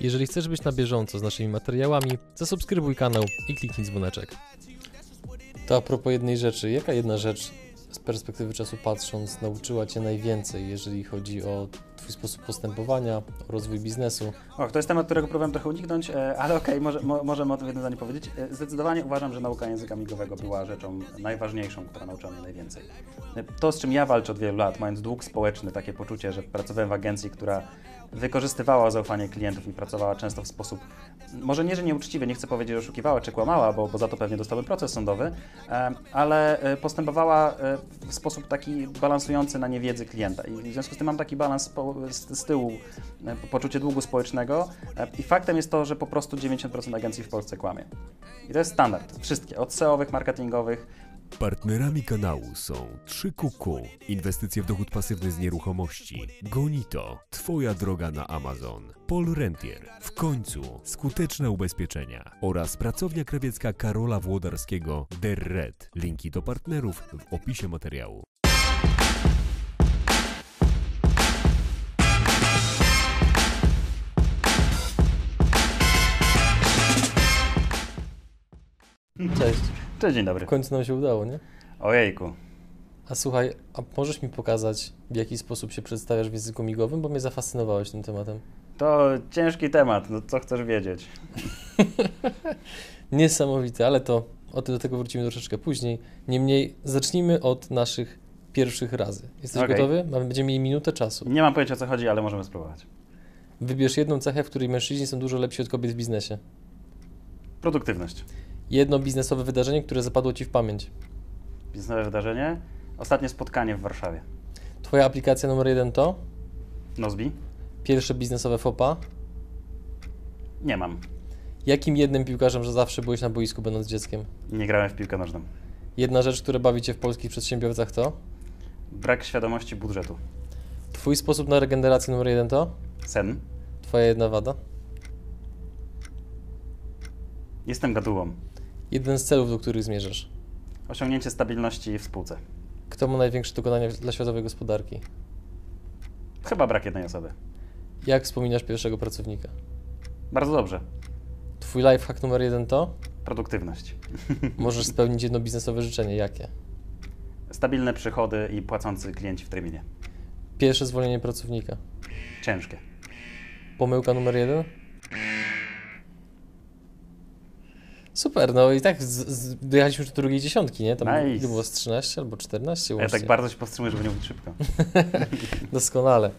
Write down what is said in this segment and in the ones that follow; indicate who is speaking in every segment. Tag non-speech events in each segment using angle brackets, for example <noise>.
Speaker 1: Jeżeli chcesz być na bieżąco z naszymi materiałami, zasubskrybuj kanał i kliknij dzwoneczek. To a propos jednej rzeczy, jaka jedna rzecz z perspektywy czasu patrząc nauczyła Cię najwięcej, jeżeli chodzi o Twój sposób postępowania, o rozwój biznesu?
Speaker 2: Och, to jest temat, którego próbowałem trochę uniknąć, e, ale okej, może, mo, możemy o tym jedno zdanie powiedzieć. E, Zdecydowanie uważam, że nauka języka migowego była rzeczą najważniejszą, która nauczyła mnie najwięcej. E, To, z czym ja walczę od wielu lat, mając dług społeczny, takie poczucie, że pracowałem w agencji, która wykorzystywała zaufanie klientów i pracowała często w sposób, może nie, że nieuczciwy, nie chcę powiedzieć, że oszukiwała czy kłamała, bo, bo za to pewnie dostałby proces sądowy, ale e, postępowała e, w sposób taki balansujący na niewiedzy klienta. I w związku z tym mam taki balans z, tyłu, e, poczucie długu społecznego i faktem jest to, że po prostu 90% agencji w Polsce kłamie. I to jest standard. Wszystkie, od SEO-owych, marketingowych,
Speaker 3: Partnerami kanału są 3QQ, inwestycje w dochód pasywny z nieruchomości, Gonito, Twoja droga na Amazon, Paul Rentier, w końcu skuteczne ubezpieczenia oraz pracownia krawiecka Karola Włodarskiego Der Red. Linki do partnerów w opisie materiału.
Speaker 1: Cześć.
Speaker 2: Cześć, dzień
Speaker 1: W
Speaker 2: dobry.
Speaker 1: końcu nam się udało, nie?
Speaker 2: Ojejku.
Speaker 1: A słuchaj, a możesz mi pokazać, w jaki sposób się przedstawiasz w języku migowym, bo mnie zafascynowałeś tym tematem.
Speaker 2: To ciężki temat, no co chcesz wiedzieć? <laughs>
Speaker 1: Niesamowite, ale to o tym do tego wrócimy troszeczkę później. Niemniej zacznijmy od naszych pierwszych razy. Jesteś
Speaker 2: Okej.
Speaker 1: gotowy? Mamy, będziemy mieli minutę czasu.
Speaker 2: Nie mam pojęcia o co chodzi, ale możemy spróbować.
Speaker 1: Wybierz jedną cechę, w której mężczyźni są dużo lepsi od kobiet w biznesie.
Speaker 2: Produktywność.
Speaker 1: Jedno biznesowe wydarzenie, które zapadło Ci w pamięć.
Speaker 2: Biznesowe wydarzenie. Ostatnie spotkanie w Warszawie.
Speaker 1: Twoja aplikacja numer jeden to?
Speaker 2: Nozbi?
Speaker 1: Pierwsze biznesowe FOPA.
Speaker 2: Nie mam.
Speaker 1: Jakim jednym piłkarzem, że zawsze byłeś na boisku, będąc dzieckiem?
Speaker 2: Nie grałem w piłkę nożną.
Speaker 1: Jedna rzecz, która bawi Cię w polskich przedsiębiorcach to?
Speaker 2: Brak świadomości budżetu.
Speaker 1: Twój sposób na regenerację numer jeden to?
Speaker 2: Sen.
Speaker 1: Twoja jedna wada?
Speaker 2: Jestem gadułą.
Speaker 1: Jeden z celów, do których zmierzasz.
Speaker 2: Osiągnięcie stabilności w spółce.
Speaker 1: Kto ma największe dokonania dla światowej gospodarki?
Speaker 2: Chyba brak jednej osoby.
Speaker 1: Jak wspominasz pierwszego pracownika?
Speaker 2: Bardzo dobrze.
Speaker 1: Twój lifehack numer jeden to?
Speaker 2: Produktywność. <laughs>
Speaker 1: Możesz spełnić jedno biznesowe życzenie. Jakie?
Speaker 2: Stabilne przychody i płacący klienci w terminie.
Speaker 1: Pierwsze zwolnienie pracownika.
Speaker 2: Ciężkie.
Speaker 1: Pomyłka numer jeden? Super, no i tak z, z, dojechaliśmy już do drugiej dziesiątki, nie? Tam
Speaker 2: Nice.
Speaker 1: było z 13 albo 14
Speaker 2: A ja
Speaker 1: łącznie.
Speaker 2: tak bardzo się powstrzymuję, żeby nie mówić szybko. <laughs>
Speaker 1: Doskonale.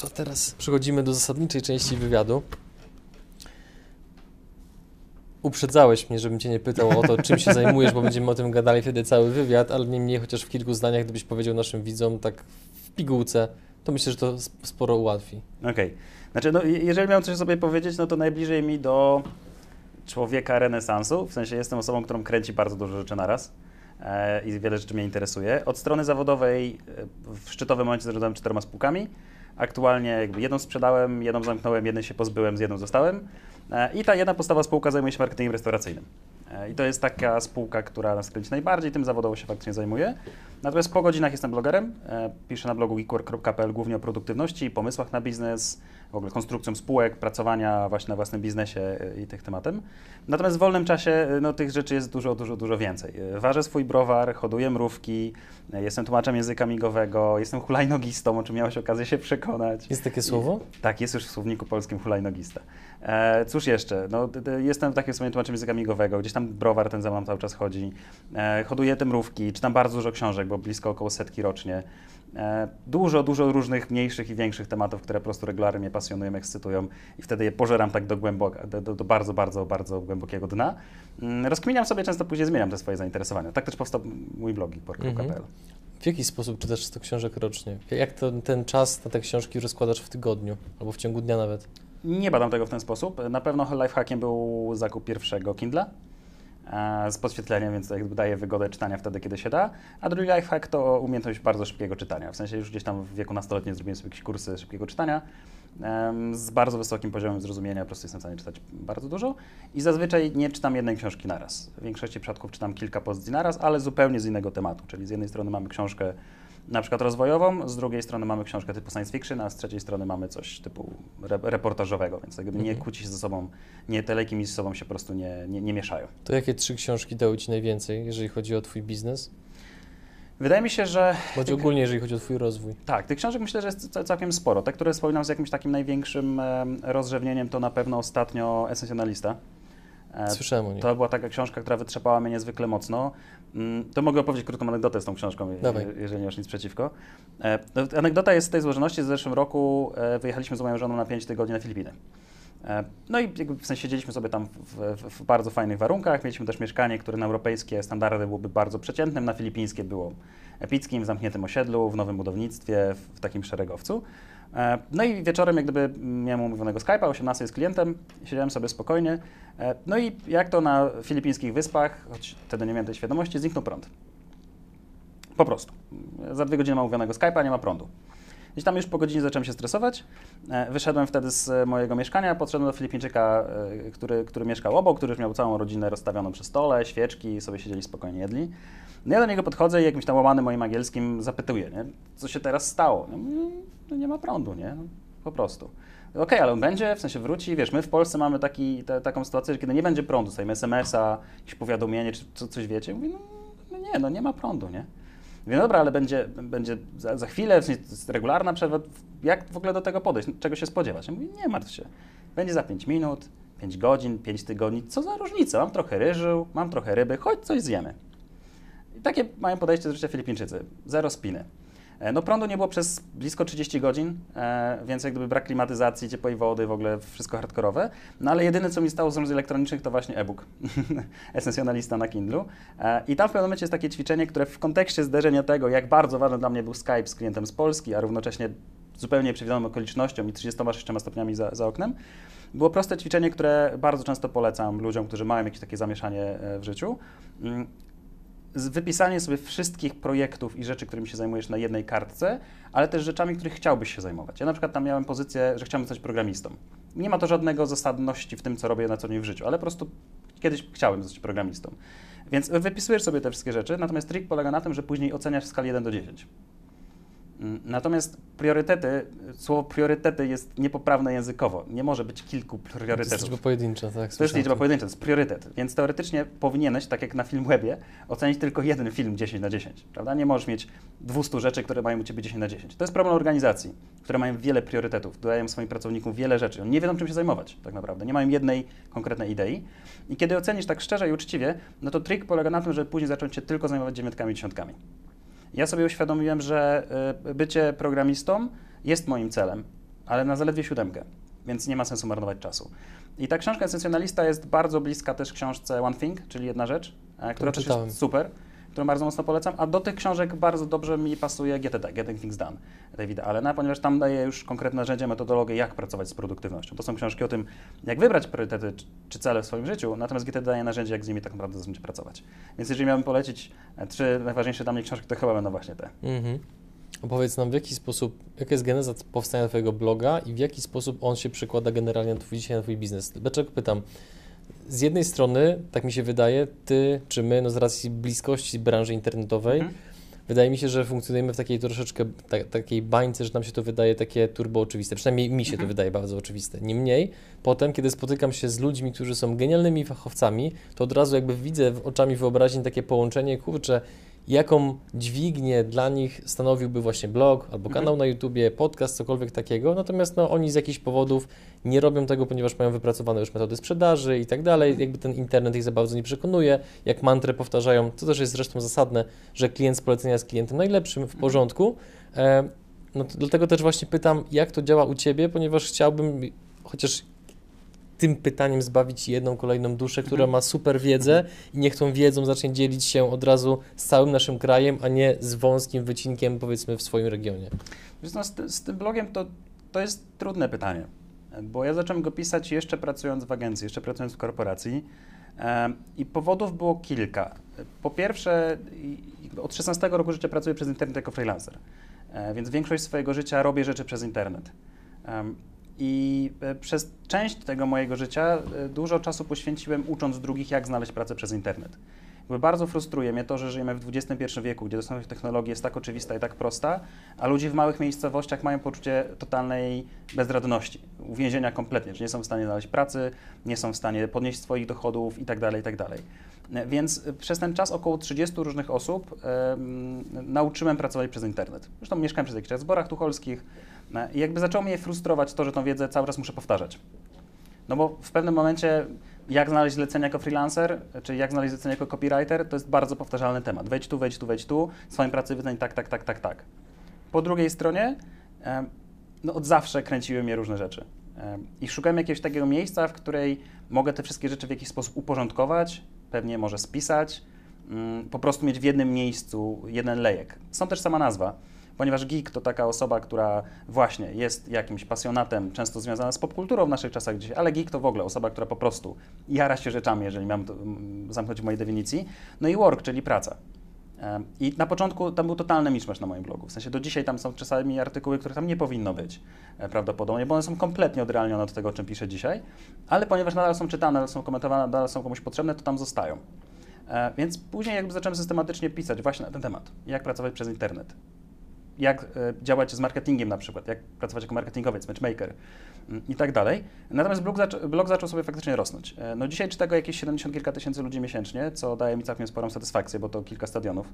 Speaker 1: To teraz przechodzimy do zasadniczej części wywiadu. Uprzedzałeś mnie, żebym Cię nie pytał o to, czym się zajmujesz, bo będziemy o tym gadali wtedy cały wywiad, ale niemniej chociaż w kilku zdaniach, gdybyś powiedział naszym widzom tak w pigułce, to myślę, że to sp- sporo ułatwi.
Speaker 2: Okej. Znaczy, no, je- jeżeli miałem coś sobie powiedzieć, no to najbliżej mi do człowieka renesansu. W sensie jestem osobą, którą kręci bardzo dużo rzeczy naraz e, i wiele rzeczy mnie interesuje. Od strony zawodowej e, w szczytowym momencie zarządzałem czterema spółkami. Aktualnie jakby jedną sprzedałem, jedną zamknąłem, jednej się pozbyłem, z jedną zostałem. E, I ta jedna podstawa spółka zajmuje się marketingiem restauracyjnym. E, I to jest taka spółka, która nas kręci najbardziej, tym zawodowo się faktycznie zajmuje. Natomiast po godzinach jestem blogerem. E, Piszę na blogu geekwork.pl głównie o produktywności, pomysłach na biznes, w ogóle konstrukcją spółek, pracowania właśnie na własnym biznesie e, i tych tematem. Natomiast w wolnym czasie e, no, tych rzeczy jest dużo, dużo, dużo więcej. Ważę swój browar, hoduję mrówki, jestem tłumaczem języka migowego, jestem hulajnogistą, o czym miałeś okazję się przekonać.
Speaker 1: Jest takie słowo?
Speaker 2: Tak, jest już w słowniku polskim hulajnogista. E, cóż jeszcze? No, jestem takim sobie tłumaczem języka migowego, gdzieś tam browar ten za mną cały czas chodzi. E, hoduję te mrówki, czytam bardzo dużo książek, bo blisko około setki rocznie. E, dużo, dużo różnych mniejszych i większych tematów, które po prostu regularnie mnie pasjonują, ekscytują i wtedy je pożeram tak do, głęboka, do, do, do bardzo, bardzo, bardzo głębokiego dna. Mm, Rozkminiam sobie, często później zmieniam te swoje zainteresowania. Tak też powstał mój blog portal.pl.
Speaker 1: Mhm. W jaki sposób czytasz 100 książek rocznie? Jak to, ten czas na te książki rozkładasz w tygodniu albo w ciągu dnia nawet?
Speaker 2: Nie badam tego w ten sposób. Na pewno lifehackiem był zakup pierwszego Kindla e, z podświetleniem, więc jakby daje wygodę czytania wtedy, kiedy się da. A drugi lifehack to umiejętność bardzo szybkiego czytania. W sensie już gdzieś tam w wieku nastoletnim zrobiłem sobie jakieś kursy szybkiego czytania z bardzo wysokim poziomem zrozumienia, po prostu jestem w stanie czytać bardzo dużo i zazwyczaj nie czytam jednej książki naraz. W większości przypadków czytam kilka pozycji naraz, ale zupełnie z innego tematu, czyli z jednej strony mamy książkę na przykład rozwojową, z drugiej strony mamy książkę typu science fiction, a z trzeciej strony mamy coś typu re reportażowego, więc jakby nie
Speaker 1: Mhm.
Speaker 2: kłóci się ze sobą, nie, te lejki między sobą się po prostu nie, nie, nie mieszają.
Speaker 1: To jakie trzy książki dały Ci najwięcej, jeżeli chodzi o Twój biznes?
Speaker 2: Wydaje mi się, że
Speaker 1: Bądź ogólnie, jeżeli chodzi o Twój rozwój.
Speaker 2: tak, tych książek myślę, że jest ca- całkiem sporo. Te, które wspominam z jakimś takim największym em, rozrzewnieniem, to na pewno ostatnio Esencjonalista. E,
Speaker 1: Słyszałem o niej.
Speaker 2: To była taka książka, która wytrzepała mnie niezwykle mocno. Mm, To mogę opowiedzieć krótką anegdotę z tą książką,
Speaker 1: Dawaj.
Speaker 2: jeżeli nie masz nic przeciwko. E, no, Anegdota jest z tej złożoności. W zeszłym roku e, wyjechaliśmy z moją żoną na 5 tygodni na Filipiny. No i w sensie siedzieliśmy sobie tam w, w, w bardzo fajnych warunkach. Mieliśmy też mieszkanie, które na europejskie standardy byłoby bardzo przeciętnym, na filipińskie było epickim, w zamkniętym osiedlu, w nowym budownictwie, w, w takim szeregowcu. E, No i wieczorem jak gdyby miałem umówionego Skype'a, 18 z klientem, siedziałem sobie spokojnie. E, No i jak to na filipińskich wyspach, choć wtedy nie miałem tej świadomości, zniknął prąd. Po prostu. Za dwie godziny mam umówionego Skype'a, nie ma prądu. Gdzieś tam już po godzinie zacząłem się stresować. E, Wyszedłem wtedy z mojego mieszkania, podszedłem do Filipińczyka, e, który, który mieszkał obok, który już miał całą rodzinę rozstawioną przy stole, świeczki, sobie siedzieli spokojnie jedli. No ja do niego podchodzę i jakimś tam łamanym moim angielskim zapytuję, nie? co się teraz stało. No, no nie ma prądu, nie? Po prostu. Okej, ale on będzie, w sensie wróci. Wiesz, my w Polsce mamy taki, taką sytuację, że kiedy nie będzie prądu, sobie SMS-a, jakieś powiadomienie, czy co, coś wiecie, mówi, no, no nie, no nie ma prądu, nie? Mówię, no dobra, ale będzie, będzie za, za chwilę, jest regularna przerwa. Jak w ogóle do tego podejść? Czego się spodziewać? Ja mówię, nie martw się. Będzie za 5 minut, 5 godzin, 5 tygodni. Co za różnica? Mam trochę ryżu, mam trochę ryby, chodź coś zjemy. I takie mają podejście do życia Filipińczycy. Zero spiny. E, No prądu nie było przez blisko 30 godzin, e, więc jak gdyby brak klimatyzacji, ciepłej wody, w ogóle wszystko hardkorowe. No ale jedyne, co mi stało z elektronicznych, to właśnie e-book. <laughs> Esencjonalista na Kindlu. E, I tam w pewnym momencie jest takie ćwiczenie, które w kontekście zderzenia tego, jak bardzo ważny dla mnie był Skype z klientem z Polski, a równocześnie zupełnie przewidzianą okolicznością i 36 stopniami za, za oknem, było proste ćwiczenie, które bardzo często polecam ludziom, którzy mają jakieś takie zamieszanie w życiu. Wypisanie sobie wszystkich projektów i rzeczy, którymi się zajmujesz na jednej kartce, ale też rzeczami, których chciałbyś się zajmować. Ja na przykład tam miałem pozycję, że chciałem zostać programistą. Nie ma to żadnego zasadności w tym, co robię na co dzień w życiu, ale po prostu kiedyś chciałem zostać programistą. Więc wypisujesz sobie te wszystkie rzeczy, natomiast trik polega na tym, że później oceniasz w skali 1 do 10. Natomiast priorytety, słowo priorytety jest niepoprawne językowo. Nie może być kilku
Speaker 1: To jest
Speaker 2: priorytetów.
Speaker 1: liczba pojedyncza, tak?
Speaker 2: To jest liczba
Speaker 1: to.
Speaker 2: pojedyncza, to jest priorytet. Więc teoretycznie powinieneś, tak jak na Filmwebie, ocenić tylko jeden film 10 na 10, prawda? Nie możesz mieć 200 rzeczy, które mają u Ciebie 10 na 10. To jest problem organizacji, które mają wiele priorytetów, dają swoim pracownikom wiele rzeczy. Oni nie wiedzą, czym się zajmować tak naprawdę. Nie mają jednej konkretnej idei. I kiedy ocenisz tak szczerze i uczciwie, no to trik polega na tym, żeby później zacząć się tylko zajmować dziewiątkami i dziesiątkami. Ja sobie uświadomiłem, że y, bycie programistą jest moim celem, ale na zaledwie siódemkę, więc nie ma sensu marnować czasu. I ta książka Esencjonalista jest bardzo bliska też książce One Thing, czyli jedna rzecz, e, która też jest super, którą bardzo mocno polecam, a do tych książek bardzo dobrze mi pasuje GTD, Getting Things Done, Davida Allena, ponieważ tam daje już konkretne narzędzia, metodologię, jak pracować z produktywnością. To są książki o tym, jak wybrać priorytety czy- cele w swoim życiu, natomiast GTD daje narzędzie, jak z nimi tak naprawdę zacząć pracować. Więc jeżeli miałbym polecić e, trzy najważniejsze dla mnie książki, to chyba będą właśnie te.
Speaker 1: Mhm. Opowiedz nam, w jaki sposób, jaka jest geneza powstania Twojego bloga i w jaki sposób on się przekłada generalnie na twój, dzisiaj na Twój biznes. Dlaczego pytam? Z jednej strony, tak mi się wydaje, Ty czy my, no z racji bliskości branży internetowej,
Speaker 2: Mhm.
Speaker 1: wydaje mi się, że funkcjonujemy w takiej troszeczkę ta, takiej bańce, że nam się to wydaje takie turbo oczywiste. Przynajmniej mi się to
Speaker 2: Mhm.
Speaker 1: wydaje bardzo oczywiste. Niemniej, potem, kiedy spotykam się z ludźmi, którzy są genialnymi fachowcami, to od razu jakby widzę w oczami wyobraźni takie połączenie, kurczę, jaką dźwignię dla nich stanowiłby właśnie blog albo kanał
Speaker 2: Mhm.
Speaker 1: na YouTubie, podcast, cokolwiek takiego. Natomiast no, oni z jakichś powodów nie robią tego, ponieważ mają wypracowane już metody sprzedaży i tak dalej. Jakby ten internet ich za bardzo nie przekonuje. Jak mantrę powtarzają, co też jest zresztą zasadne, że klient z polecenia jest klientem najlepszym, w porządku. E, no to dlatego też właśnie pytam, jak to działa u Ciebie, ponieważ chciałbym chociaż tym pytaniem zbawić jedną kolejną duszę, która
Speaker 2: Mhm.
Speaker 1: ma super wiedzę i niech tą wiedzą zacznie dzielić się od razu z całym naszym krajem, a nie z wąskim wycinkiem powiedzmy w swoim regionie.
Speaker 2: Wiesz, no, z, ty- z tym blogiem to, to jest trudne pytanie, bo ja zacząłem go pisać jeszcze pracując w agencji, jeszcze pracując w korporacji i powodów było kilka. Po pierwsze, od 16 roku życia pracuję przez internet jako freelancer, e, więc większość swojego życia robię rzeczy przez internet. I e, przez część tego mojego życia e, dużo czasu poświęciłem ucząc drugich, jak znaleźć pracę przez internet. Jakby bardzo frustruje mnie to, że żyjemy w XXI wieku, gdzie dostępność technologii jest tak oczywista i tak prosta, a ludzie w małych miejscowościach mają poczucie totalnej bezradności, uwięzienia kompletnie, że nie są w stanie znaleźć pracy, nie są w stanie podnieść swoich dochodów itd., itd. Więc przez ten czas około 30 różnych osób nauczyłem pracować przez internet. Zresztą mieszkałem przez jakiś czas w Borach Tucholskich i jakby zaczęło mnie frustrować to, że tą wiedzę cały czas muszę powtarzać. No bo w pewnym momencie jak znaleźć zlecenie jako freelancer, czy jak znaleźć zlecenie jako copywriter, to jest bardzo powtarzalny temat. Wejdź tu, wejdź tu, wejdź tu, swoim pracy wyznań tak, tak, tak, tak, tak. Po drugiej stronie, no od zawsze kręciły mnie różne rzeczy. I szukałem jakiegoś takiego miejsca, w której mogę te wszystkie rzeczy w jakiś sposób uporządkować, pewnie może spisać, mm, po prostu mieć w jednym miejscu jeden lejek. Są też sama nazwa ponieważ geek to taka osoba, która właśnie jest jakimś pasjonatem, często związana z popkulturą w naszych czasach dzisiaj, ale geek to w ogóle osoba, która po prostu jara się rzeczami, jeżeli mam to mm, zamknąć w mojej definicji. No i work, czyli praca. I na początku tam był totalny miszmasz na moim blogu. W sensie do dzisiaj tam są czasami artykuły, których tam nie powinno być e, prawdopodobnie, bo one są kompletnie odrealnione od tego, o czym piszę dzisiaj, ale ponieważ nadal są czytane, nadal są komentowane, nadal są komuś potrzebne, to tam zostają. E, więc później jakby zacząłem systematycznie pisać właśnie na ten temat, jak pracować przez internet, jak e, działać z marketingiem na przykład, jak pracować jako marketingowiec, matchmaker i tak dalej. Natomiast blog, zac blog zaczął sobie faktycznie rosnąć. E, no dzisiaj czyta go jakieś 70 kilka tysięcy ludzi miesięcznie, co daje mi całkiem sporą satysfakcję, bo to kilka stadionów.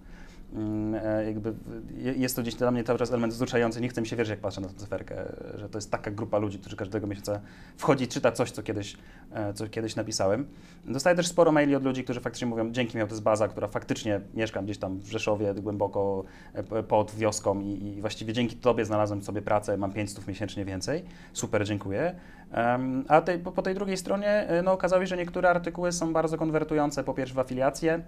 Speaker 2: Mm, e, jakby jest to gdzieś dla mnie cały czas element wzruszający. Nie chcę mi się wierzyć, jak patrzę na tę cyferkę, że to jest taka grupa ludzi, którzy każdego miesiąca wchodzi, czyta coś, co kiedyś, co kiedyś napisałem. Dostaję też sporo maili od ludzi, którzy faktycznie mówią, dzięki mi to jest baza, która faktycznie mieszkam gdzieś tam w Rzeszowie, głęboko pod wioską i i, właściwie dzięki Tobie znalazłem sobie pracę, mam 500 miesięcznie więcej. Super, dziękuję. A po, tej drugiej stronie e, no, okazało się, że niektóre artykuły są bardzo konwertujące, po pierwsze w afiliację,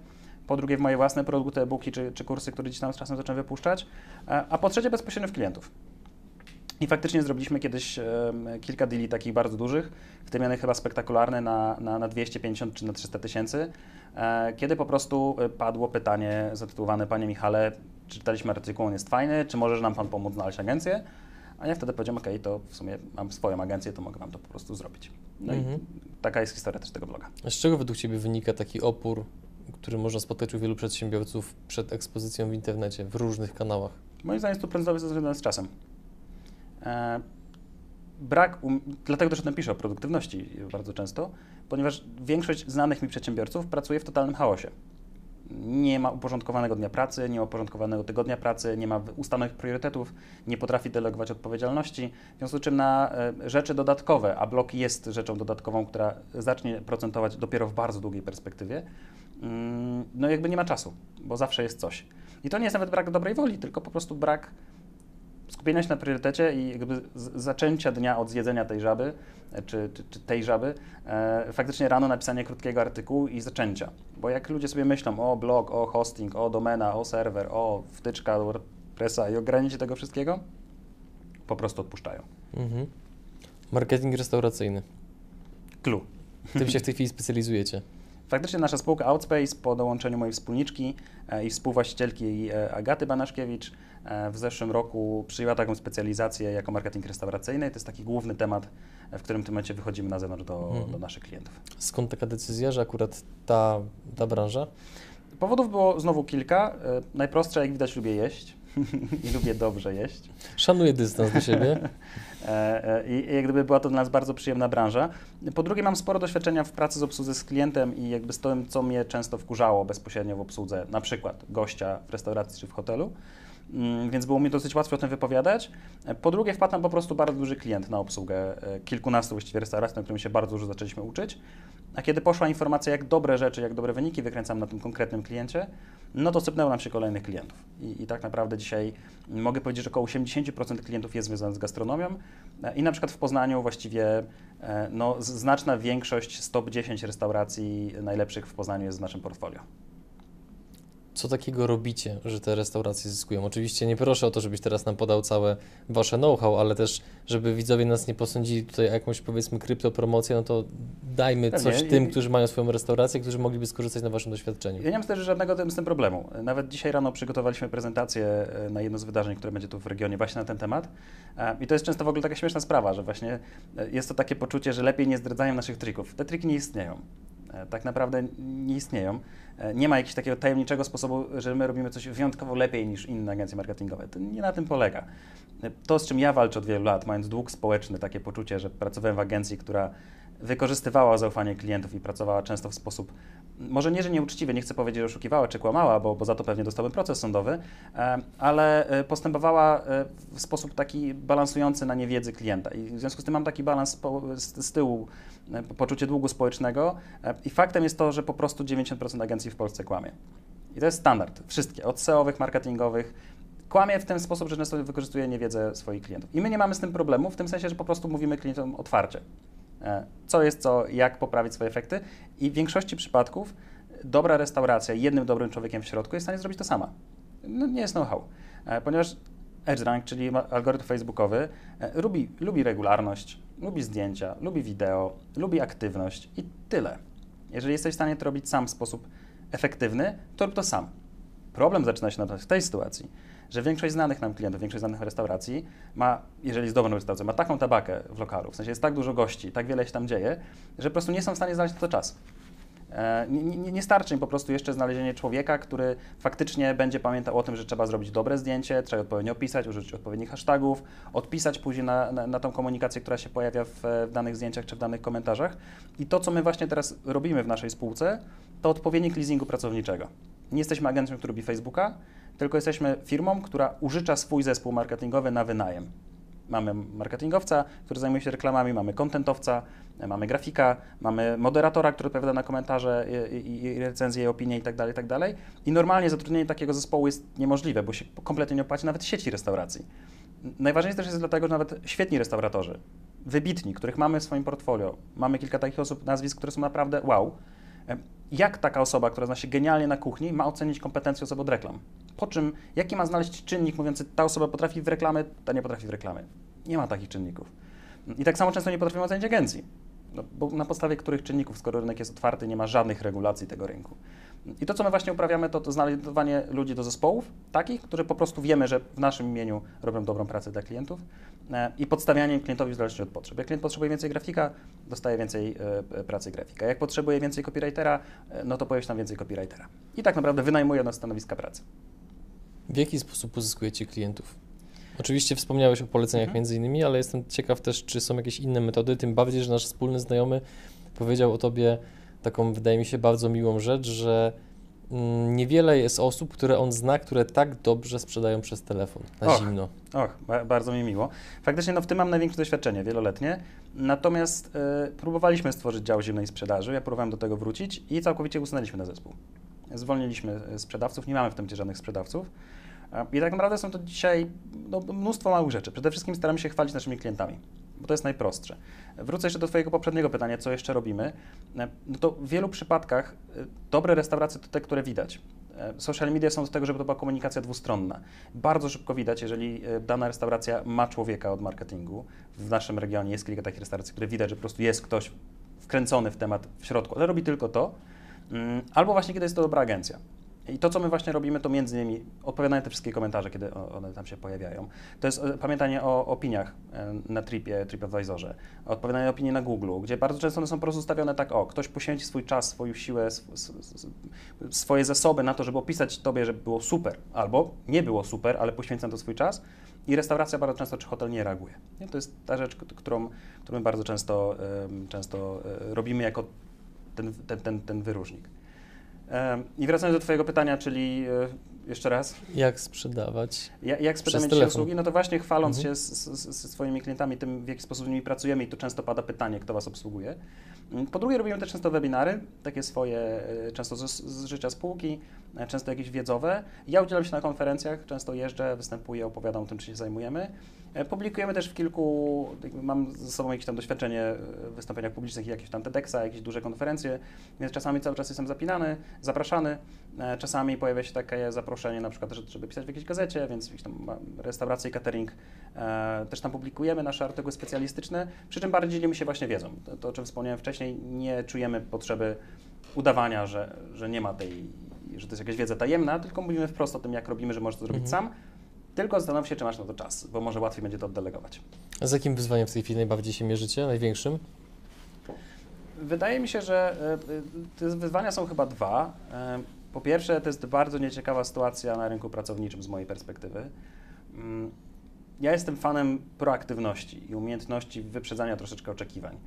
Speaker 2: po drugie w moje własne produkty, e-booki czy, czy kursy, które gdzieś tam z czasem zacząłem wypuszczać, e, a po trzecie bezpośrednio w klientów. I faktycznie zrobiliśmy kiedyś kilka deali takich bardzo dużych, w tym jeden chyba spektakularny na, na, na 250 czy na 300 tysięcy, e, kiedy po prostu padło pytanie zatytułowane Panie Michale, czytaliśmy artykuł, on jest fajny, czy możesz nam Pan pomóc znaleźć agencję? A ja wtedy powiedziałem, ok, to w sumie mam swoją agencję, to mogę Wam to po prostu zrobić. No mhm. i taka jest historia też tego bloga.
Speaker 1: A z czego według Ciebie wynika taki opór, który można spotkać u wielu przedsiębiorców przed ekspozycją w internecie, w różnych kanałach?
Speaker 2: Moim zdaniem jest to prędkość związane z czasem. E, brak, um, dlatego też o tym piszę, o produktywności bardzo często, ponieważ większość znanych mi przedsiębiorców pracuje w totalnym chaosie nie ma uporządkowanego dnia pracy, nie ma uporządkowanego tygodnia pracy, nie ma ustalonych priorytetów, nie potrafi delegować odpowiedzialności, w związku z czym na e, rzeczy dodatkowe, a blok jest rzeczą dodatkową, która zacznie procentować dopiero w bardzo długiej perspektywie, mm, no jakby nie ma czasu, bo zawsze jest coś. I to nie jest nawet brak dobrej woli, tylko po prostu brak skupienia się na priorytecie i jakby zaczęcia dnia od zjedzenia tej żaby, e, czy, czy, czy tej żaby, e, faktycznie rano napisanie krótkiego artykułu i zaczęcia. Bo jak ludzie sobie myślą o blog, o hosting, o domena, o serwer, o wtyczka WordPressa i ogranicie tego wszystkiego, po prostu odpuszczają. Mhm.
Speaker 1: Marketing restauracyjny.
Speaker 2: Clue.
Speaker 1: Tym się w tej <laughs> chwili specjalizujecie.
Speaker 2: Faktycznie nasza spółka Outspace po dołączeniu mojej wspólniczki e, i współwłaścicielki Agaty Banaszkiewicz w zeszłym roku przyjęła taką specjalizację jako marketing restauracyjny. To jest taki główny temat, w którym w tym momencie wychodzimy na zewnątrz do, mhm. do naszych klientów.
Speaker 1: Skąd taka decyzja, że akurat ta, ta branża?
Speaker 2: Powodów było znowu kilka. E, najprostsze, jak widać, lubię jeść <laughs> i lubię dobrze jeść.
Speaker 1: Szanuję dystans do siebie. <laughs>
Speaker 2: E, e, I jak gdyby była to dla nas bardzo przyjemna branża. Po drugie, mam sporo doświadczenia w pracy z obsłudze z klientem i jakby z tym, co mnie często wkurzało bezpośrednio w obsłudze, na przykład gościa w restauracji czy w hotelu. Mm, więc było mi dosyć łatwo o tym wypowiadać. Po drugie, wpadł nam po prostu bardzo duży klient na obsługę e, kilkunastu właściwie restauracji, na którym się bardzo dużo zaczęliśmy uczyć. A kiedy poszła informacja, jak dobre rzeczy, jak dobre wyniki wykręcam na tym konkretnym kliencie, no to sypnęło nam się kolejnych klientów. I, I, tak naprawdę dzisiaj mogę powiedzieć, że około 80% klientów jest związanych z gastronomią e, i na przykład w Poznaniu właściwie e, no, znaczna większość, z top 10 restauracji najlepszych w Poznaniu jest w naszym portfolio
Speaker 1: co takiego robicie, że te restauracje zyskują? Oczywiście nie proszę o to, żebyś teraz nam podał całe wasze know-how, ale też, żeby widzowie nas nie posądzili tutaj jakąś powiedzmy kryptopromocję, no to dajmy coś tym, którzy mają swoją restaurację, którzy mogliby skorzystać na waszym doświadczeniu.
Speaker 2: Ja nie mam też żadnego z tym problemu. Nawet dzisiaj rano przygotowaliśmy prezentację e, na jedno z wydarzeń, które będzie tu w regionie właśnie na ten temat. E, I to jest często w ogóle taka śmieszna sprawa, że właśnie e, jest to takie poczucie, że lepiej nie zdradzają naszych trików. Te triki nie istnieją tak naprawdę nie istnieją. E, nie ma jakiegoś takiego tajemniczego sposobu, że my robimy coś wyjątkowo lepiej niż inne agencje marketingowe. To nie na tym polega. E, to, z czym ja walczę od wielu lat, mając dług społeczny, takie poczucie, że pracowałem w agencji, która wykorzystywała zaufanie klientów i pracowała często w sposób, może nie, że nieuczciwy, nie chcę powiedzieć, że oszukiwała czy kłamała, bo, bo za to pewnie dostałbym proces sądowy, ale postępowała w sposób taki balansujący na niewiedzy klienta. I w związku z tym mam taki balans z, tyłu E, poczucie długu społecznego e, i faktem jest to, że po prostu 90% agencji w Polsce kłamie. I to jest standard. Wszystkie, od SEO-owych, marketingowych, kłamie w ten sposób, że często wykorzystuje niewiedzę swoich klientów. I my nie mamy z tym problemu, w tym sensie, że po prostu mówimy klientom otwarcie, e, co jest co, jak poprawić swoje efekty i w większości przypadków dobra restauracja jednym dobrym człowiekiem w środku jest w stanie zrobić to sama. No, nie jest know-how, ponieważ EdgeRank, czyli algorytm facebookowy, lubi, lubi regularność, lubi zdjęcia, lubi wideo, lubi aktywność i tyle. Jeżeli jesteś w stanie to robić sam w sposób efektywny, to rób to sam. Problem zaczyna się nawet w tej sytuacji, że większość znanych nam klientów, większość znanych restauracji ma, jeżeli jest dobrą restauracją, ma taką tabakę w lokalu, w sensie jest tak dużo gości, tak wiele się tam dzieje, że po prostu nie są w stanie znaleźć na to czas. E, nie, nie, nie, starczy im po prostu jeszcze znalezienie człowieka, który faktycznie będzie pamiętał o tym, że trzeba zrobić dobre zdjęcie, trzeba odpowiednio opisać, użyć odpowiednich hashtagów, odpisać później na, na, na tą komunikację, która się pojawia w, w, danych zdjęciach czy w danych komentarzach. I to, co my właśnie teraz robimy w naszej spółce, to odpowiednik leasingu pracowniczego. Nie jesteśmy agencją, która robi Facebooka, tylko jesteśmy firmą, która użycza swój zespół marketingowy na wynajem. Mamy marketingowca, który zajmuje się reklamami, mamy kontentowca, mamy grafika, mamy moderatora, który odpowiada na komentarze i, i recenzje, i opinie itd., tak itd. Tak I normalnie zatrudnienie takiego zespołu jest niemożliwe, bo się kompletnie nie opłaci nawet sieci restauracji. Najważniejsze też jest dlatego, że nawet świetni restauratorzy, wybitni, których mamy w swoim portfolio, mamy kilka takich osób, nazwisk, które są naprawdę wow, jak taka osoba, która zna się genialnie na kuchni, ma ocenić kompetencje osoby od reklam? Po czym, jaki ma znaleźć czynnik mówiący, ta osoba potrafi w reklamy, ta nie potrafi w reklamy? Nie ma takich czynników. I tak samo często nie potrafimy ocenić agencji. No, bo na podstawie których czynników, skoro rynek jest otwarty, nie ma żadnych regulacji tego rynku. I to, co my właśnie uprawiamy, to, to znajdowanie ludzi do zespołów, takich, którzy po prostu wiemy, że w naszym imieniu robią dobrą pracę dla klientów e, i podstawianie klientowi w zależności od potrzeb. Jak klient potrzebuje więcej grafika, dostaje więcej e, pracy grafika. Jak potrzebuje więcej copywritera, e, no to pojawia się tam więcej copywritera. I tak naprawdę wynajmuje na stanowiska pracy.
Speaker 1: W jaki sposób uzyskujecie klientów? Oczywiście wspomniałeś o poleceniach mhm. między innymi, ale jestem ciekaw też, czy są jakieś inne metody, tym bardziej, że nasz wspólny znajomy powiedział o tobie taką, wydaje mi się, bardzo miłą rzecz, że mm, niewiele jest osób, które on zna, które tak dobrze sprzedają przez telefon na och, zimno.
Speaker 2: Och, bardzo mi miło. Faktycznie no, w tym mam największe doświadczenie wieloletnie. Natomiast y, próbowaliśmy stworzyć dział zimnej sprzedaży, ja próbowałem do tego wrócić i całkowicie usunęliśmy na zespół. Zwolniliśmy e, sprzedawców, nie mamy w tym żadnych sprzedawców. I tak naprawdę są to dzisiaj no, mnóstwo małych rzeczy. Przede wszystkim staramy się chwalić naszymi klientami, bo to jest najprostsze. Wrócę jeszcze do Twojego poprzedniego pytania, co jeszcze robimy. E, no to w wielu przypadkach e, dobre restauracje to te, które widać. E, social media są do tego, żeby to była komunikacja dwustronna. Bardzo szybko widać, jeżeli dana restauracja ma człowieka od marketingu. W naszym regionie jest kilka takich restauracji, które widać, że po prostu jest ktoś wkręcony w temat w środku, ale robi tylko to. Mm, albo właśnie, kiedy jest to dobra agencja. I to, co my właśnie robimy, to między innymi odpowiadanie na te wszystkie komentarze, kiedy one tam się pojawiają. To jest e, pamiętanie o opiniach e, na Tripie, TripAdvisorze, odpowiadanie na opinie na Google, gdzie bardzo często one są po prostu ustawione tak, o, ktoś poświęci swój czas, swoją siłę, swoje zasoby na to, żeby opisać Tobie, że było super, albo nie było super, ale poświęca na to swój czas i restauracja bardzo często, czy hotel nie reaguje. To jest ta rzecz, którą, którą bardzo często, często e, robimy jako ten, ten, ten, ten wyróżnik. I wracając do Twojego pytania, czyli e, jeszcze raz.
Speaker 1: Jak sprzedawać?
Speaker 2: Ja, jak sprzedamy dzisiaj usługi? No to właśnie chwaląc mhm. się ze swoimi klientami tym, w jaki sposób z nimi pracujemy i tu często pada pytanie, kto Was obsługuje. Mm, po drugie robimy też często webinary, takie swoje, e, często z, z życia spółki, często jakieś wiedzowe. Ja udzielam się na konferencjach, często jeżdżę, występuję, opowiadam o tym, czy się zajmujemy. Publikujemy też w kilku, mam ze sobą jakieś tam doświadczenie w wystąpieniach publicznych, jakieś tam TEDxa, jakieś duże konferencje, więc czasami cały czas jestem zapinany, zapraszany. Czasami pojawia się takie zaproszenie na przykład, żeby pisać w jakiejś gazecie, więc tam restauracje i catering e, też tam publikujemy nasze artykuły specjalistyczne, przy czym bardziej dzielimy się właśnie wiedzą. To, to, o czym wspomniałem wcześniej, nie czujemy potrzeby udawania, że, że nie ma tej, że to jest jakaś wiedza tajemna, tylko mówimy wprost o tym, jak robimy, że możesz to zrobić mhm. sam, tylko zastanów się, czy masz na to czas, bo może łatwiej będzie to oddelegować.
Speaker 1: A z jakim wyzwaniem w tej chwili najbardziej się mierzycie, największym?
Speaker 2: Wydaje mi się, że e, te wyzwania są chyba dwa. E, po pierwsze, to jest bardzo nieciekawa sytuacja na rynku pracowniczym z mojej perspektywy. Mm, ja jestem fanem proaktywności i umiejętności wyprzedzania troszeczkę oczekiwań.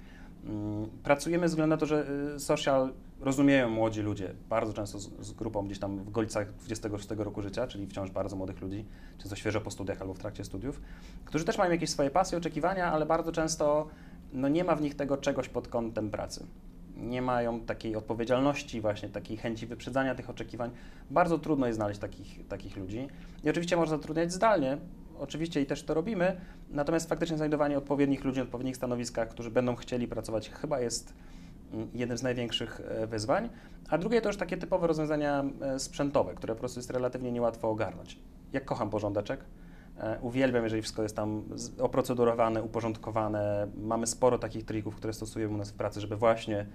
Speaker 2: Mm, pracujemy ze względu na to, że y, social rozumieją młodzi ludzie, bardzo często z, z, grupą gdzieś tam w golicach 26 roku życia, czyli wciąż bardzo młodych ludzi, często świeżo po studiach albo w trakcie studiów, którzy też mają jakieś swoje pasje, oczekiwania, ale bardzo często no, nie ma w nich tego czegoś pod kątem pracy. Nie mają takiej odpowiedzialności, właśnie takiej chęci wyprzedzania tych oczekiwań. Bardzo trudno jest znaleźć takich, takich ludzi. I oczywiście można zatrudniać zdalnie, oczywiście i też to robimy, natomiast faktycznie znajdowanie odpowiednich ludzi odpowiednich stanowiskach, którzy będą chcieli pracować, chyba jest mm, jednym z największych e, wyzwań. A drugie to już takie typowe rozwiązania e, sprzętowe, które po prostu jest relatywnie niełatwo ogarnąć. Jak kocham porządeczek, e, uwielbiam, jeżeli wszystko jest tam oprocedurowane, uporządkowane. Mamy sporo takich trików, które stosujemy u nas w pracy, żeby właśnie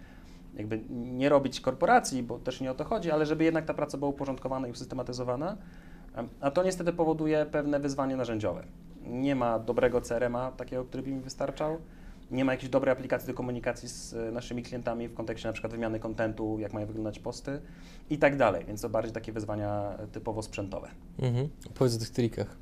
Speaker 2: jakby nie robić korporacji, bo też nie o to chodzi, ale żeby jednak ta praca była uporządkowana i usystematyzowana. A to niestety powoduje pewne wyzwanie narzędziowe. Nie ma dobrego CRM-a, takiego, który by mi wystarczał. Nie ma jakiejś dobrej aplikacji do komunikacji z e, naszymi klientami w kontekście na przykład wymiany kontentu, jak mają wyglądać posty i tak dalej. Więc to bardziej takie wyzwania typowo sprzętowe.
Speaker 1: Mhm. Opowiedz o tych trikach.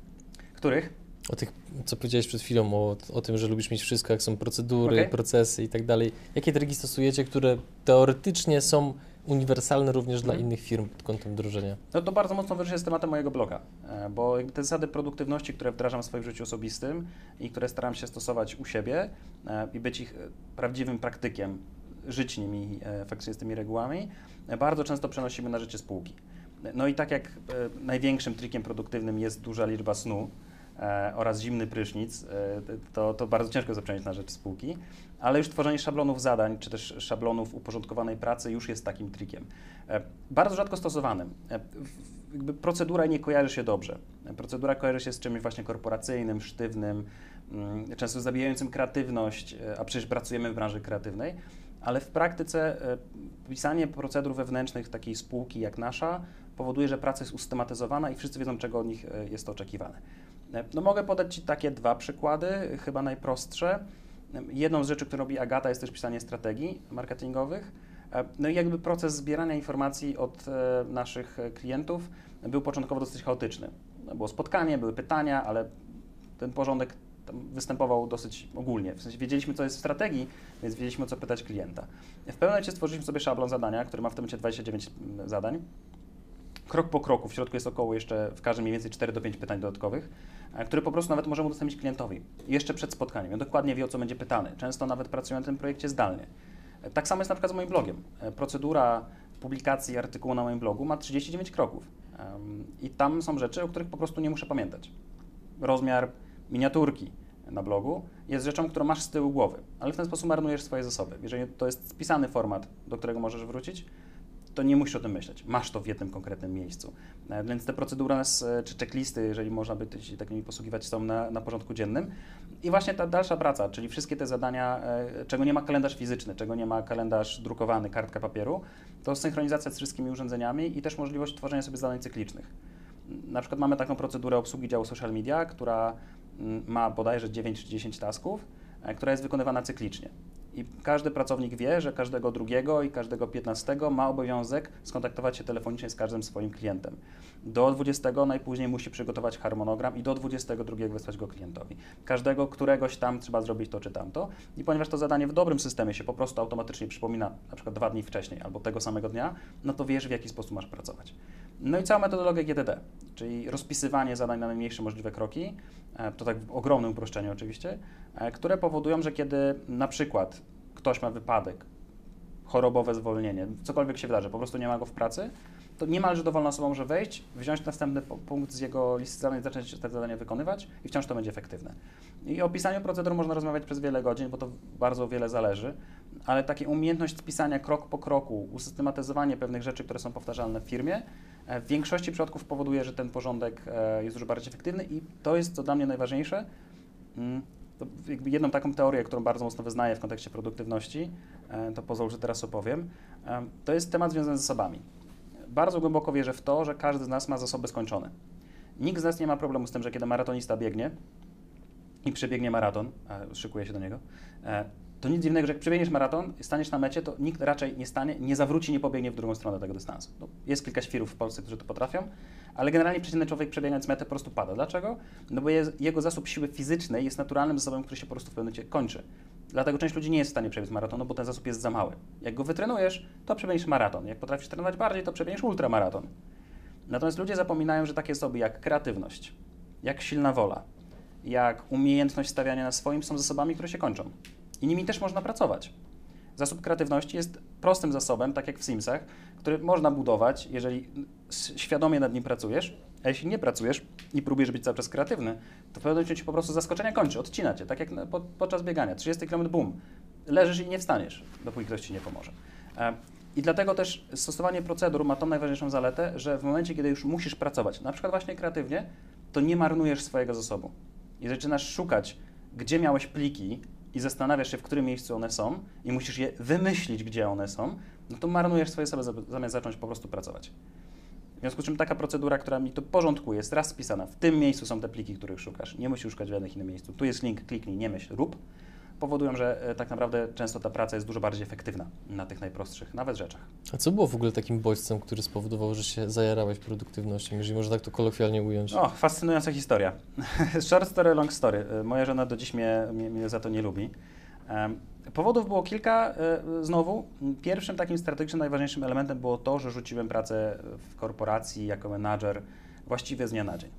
Speaker 2: Których?
Speaker 1: O tych, co powiedziałeś przed chwilą, o, o tym, że lubisz mieć wszystko, jak są procedury, okay. procesy i tak dalej. Jakie triki stosujecie, które teoretycznie są uniwersalny również dla mhm. innych firm pod kątem wdrożenia?
Speaker 2: No to bardzo mocno się z tematem mojego bloga, e, bo te zasady produktywności, które wdrażam w swoim życiu osobistym i które staram się stosować u siebie e, i być ich e, prawdziwym praktykiem, żyć nimi faktycznie z tymi regułami, bardzo często przenosimy na życie spółki. No i tak jak największym trikiem produktywnym jest duża liczba snu, oraz zimny prysznic, e, to, to bardzo ciężko zaprzęgnąć na rzecz spółki, ale już tworzenie szablonów zadań, czy też szablonów uporządkowanej pracy już jest takim trikiem. E, bardzo rzadko stosowanym. E, procedura nie kojarzy się dobrze. Procedura kojarzy się z czymś właśnie korporacyjnym, sztywnym, mm, często zabijającym kreatywność, e, a przecież pracujemy w branży kreatywnej, ale w praktyce e, pisanie procedur wewnętrznych takiej spółki jak nasza powoduje, że praca jest usystematyzowana i wszyscy wiedzą, czego od nich jest oczekiwane. No mogę podać Ci takie dwa przykłady, chyba najprostsze. Jedną z rzeczy, którą robi Agata, jest też pisanie strategii marketingowych. No i jakby proces zbierania informacji od e, naszych klientów był początkowo dosyć chaotyczny. Było spotkanie, były pytania, ale ten porządek występował dosyć ogólnie. W sensie wiedzieliśmy, co jest w strategii, więc wiedzieliśmy, co pytać klienta. W pewnym momencie stworzyliśmy sobie szablon zadania, który ma w tym momencie 29 zadań krok po kroku. W środku jest około jeszcze w każdym mniej więcej 4 do 5 pytań dodatkowych, e, które po prostu nawet możemy udostępnić klientowi jeszcze przed spotkaniem. On dokładnie wie, o co będzie pytany. Często nawet pracują na tym projekcie zdalnie. E, tak samo jest na przykład z moim blogiem. E, procedura publikacji artykułu na moim blogu ma 39 kroków. I tam są rzeczy, o których po prostu nie muszę pamiętać. Rozmiar miniaturki na blogu jest rzeczą, którą masz z tyłu głowy, ale w ten sposób marnujesz swoje zasoby. Jeżeli to jest spisany format, do którego możesz wrócić, to nie musisz o tym myśleć. Masz to w jednym konkretnym miejscu. E, więc te procedury e, czy checklisty, jeżeli można by się takimi posługiwać, są na, na porządku dziennym. I właśnie ta dalsza praca, czyli wszystkie te zadania, e, czego nie ma kalendarz fizyczny, czego nie ma kalendarz drukowany, kartka papieru, to synchronizacja z wszystkimi urządzeniami i też możliwość tworzenia sobie zadań cyklicznych. Na przykład mamy taką procedurę obsługi działu social media, która mm, ma bodajże 9 czy 10 tasków, która jest wykonywana cyklicznie. I każdy pracownik wie, że każdego drugiego i każdego piętnastego ma obowiązek skontaktować się telefonicznie z każdym swoim klientem. Do 20 najpóźniej musi przygotować harmonogram i do 22 wysłać go klientowi. Każdego któregoś tam trzeba zrobić to czy tamto. I ponieważ to zadanie w dobrym systemie się po prostu automatycznie przypomina na przykład dwa dni wcześniej albo tego samego dnia, no to wiesz w jaki sposób masz pracować. No i cała metodologia GTD, czyli rozpisywanie zadań na najmniejsze możliwe kroki, e, to tak w ogromnym uproszczeniu oczywiście, które powodują, że kiedy na przykład ktoś ma wypadek, chorobowe zwolnienie, cokolwiek się wydarzy, po prostu nie ma go w pracy, to niemalże dowolna osoba może wejść, wziąć następny punkt z jego listy zadań, zacząć te zadania wykonywać i wciąż to będzie efektywne. I o pisaniu procedur można rozmawiać przez wiele godzin, bo to bardzo wiele zależy, ale taka umiejętność pisania krok po kroku, usystematyzowanie pewnych rzeczy, które są powtarzalne w firmie, e, w większości przypadków powoduje, że ten porządek e, jest już bardziej efektywny i to jest, co dla mnie najważniejsze, mm, jedną taką teorię, którą bardzo mocno wyznaję w kontekście produktywności, e, to pozwól, że teraz opowiem, to jest temat związany z zasobami. Bardzo głęboko wierzę w to, że każdy z nas ma zasoby skończone. Nikt z nas nie ma problemu z tym, że kiedy maratonista biegnie i przebiegnie maraton, szykuje się do niego, to nic dziwnego, że jak przebiegniesz maraton, staniesz na mecie, to nikt raczej nie stanie, nie zawróci, nie pobiegnie w drugą stronę tego dystansu. No, jest kilka świrów w Polsce, którzy to potrafią, ale generalnie przeciętny człowiek przebiegając metę po prostu pada. Dlaczego? No bo je, jego zasób siły fizycznej jest naturalnym zasobem, który się po prostu w pewnym momencie kończy. Dlatego część ludzi nie jest w stanie przebiec maratonu, bo ten zasób jest za mały. Jak go wytrenujesz, to przebiegniesz maraton. Jak potrafisz trenować bardziej, to przebiegniesz ultramaraton. Natomiast ludzie zapominają, że takie osoby jak kreatywność, jak silna wola, jak umiejętność stawiania na swoim są zasobami, które się kończą. I nimi też można pracować. Zasób kreatywności jest prostym zasobem, tak jak w Simsach, który można budować, jeżeli świadomie nad nim pracujesz, a jeśli nie pracujesz i próbujesz być cały czas kreatywny, to w pewnym momencie ci po prostu zaskoczenia kończy, odcina cię, tak jak po, podczas biegania. 30 km, bum, leżysz i nie wstaniesz, dopóki ktoś ci nie pomoże. E, I dlatego też stosowanie procedur ma tą najważniejszą zaletę, że w momencie, kiedy już musisz pracować, na przykład właśnie kreatywnie, to nie marnujesz swojego zasobu. I zaczynasz szukać, gdzie miałeś pliki i zastanawiasz się, w którym miejscu one są i musisz je wymyślić, gdzie one są, no to marnujesz swoje zasoby zamiast zacząć po prostu pracować. W związku z czym taka procedura, która mi to porządkuje, jest raz spisana. W tym miejscu są te pliki, których szukasz. Nie musisz szukać w żadnym innym miejscu. Tu jest link, kliknij, nie myśl, rób powodują, że e, tak naprawdę często ta praca jest dużo bardziej efektywna na tych najprostszych, nawet rzeczach.
Speaker 1: A co było w ogóle takim bodźcem, który spowodował, że się zajarałeś produktywnością, jeżeli można tak to kolokwialnie ująć?
Speaker 2: O, fascynująca historia. <laughs> Short story, long story. E, moja żona do dziś mnie, mnie, mnie za to nie lubi. Powodów było kilka. E, znowu, pierwszym takim strategicznym, najważniejszym elementem było to, że rzuciłem pracę w korporacji jako menadżer właściwie z dnia na dzień.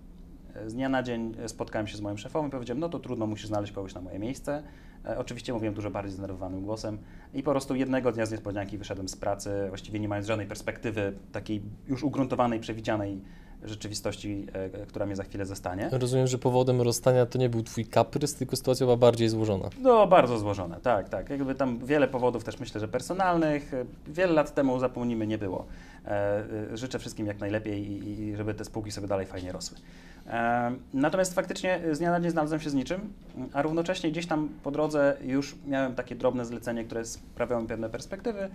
Speaker 2: Z dnia na dzień spotkałem się z moim szefem i powiedziałem, no to trudno, musisz znaleźć kogoś na moje miejsce. E, oczywiście mówiłem dużo bardziej zdenerwowanym głosem i po prostu jednego dnia z niespodzianki wyszedłem z pracy, właściwie nie mając żadnej perspektywy takiej już ugruntowanej, przewidzianej rzeczywistości, e, która mnie za chwilę zastanie.
Speaker 1: Rozumiem, że powodem rozstania to nie był twój kaprys, tylko sytuacja była bardziej złożona.
Speaker 2: No, bardzo złożona, tak, tak. Jakby tam wiele powodów też myślę, że personalnych. Wiele lat temu, zapomnijmy, nie było. E, życzę wszystkim jak najlepiej i, żeby te spółki sobie dalej fajnie rosły. Natomiast faktycznie z dnia na dzień znalazłem się z niczym, a równocześnie gdzieś tam po drodze już miałem takie drobne zlecenie, które sprawiało mi pewne perspektywy.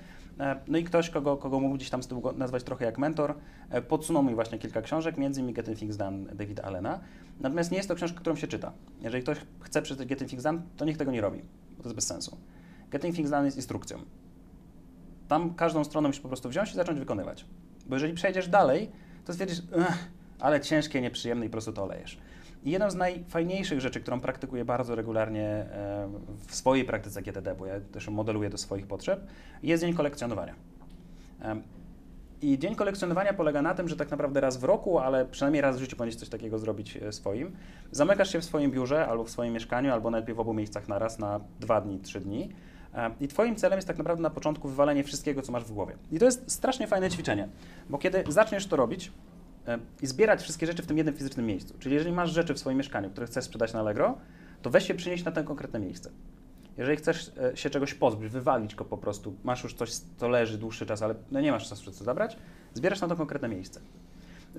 Speaker 2: No i ktoś, kogo, kogo mógł gdzieś tam z tyłu nazwać trochę jak mentor, e, podsunął mi właśnie kilka książek, między innymi Getting Things Done Davida Allena. Natomiast nie jest to książka, którą się czyta. Jeżeli ktoś chce przeczytać Getting Things Done, to niech tego nie robi, bo to jest bez sensu. Getting Things Done jest instrukcją. Tam każdą stronę musisz po prostu wziąć i zacząć wykonywać. Bo jeżeli przejdziesz dalej, to stwierdzisz, ale ciężkie, nieprzyjemne i po prostu to olejesz. I jedną z najfajniejszych rzeczy, którą praktykuję bardzo regularnie e, w swojej praktyce GTD, bo ja też modeluję do swoich potrzeb, jest dzień kolekcjonowania. I dzień kolekcjonowania polega na tym, że tak naprawdę raz w roku, ale przynajmniej raz w życiu powinieneś coś takiego zrobić e, swoim. Zamykasz się w swoim biurze albo w swoim mieszkaniu, albo najlepiej w obu miejscach na raz na dwa dni, trzy dni. I Twoim celem jest tak naprawdę na początku wywalenie wszystkiego, co masz w głowie. I to jest strasznie fajne ćwiczenie, bo kiedy zaczniesz to robić, E, i zbierać wszystkie rzeczy w tym jednym fizycznym miejscu. Czyli jeżeli masz rzeczy w swoim mieszkaniu, które chcesz sprzedać na Allegro, to weź się przynieść na to konkretne miejsce. Jeżeli chcesz e, się czegoś pozbyć, wywalić go po prostu, masz już coś, co leży dłuższy czas, ale no nie masz czasu co zabrać, zbierasz na to konkretne miejsce.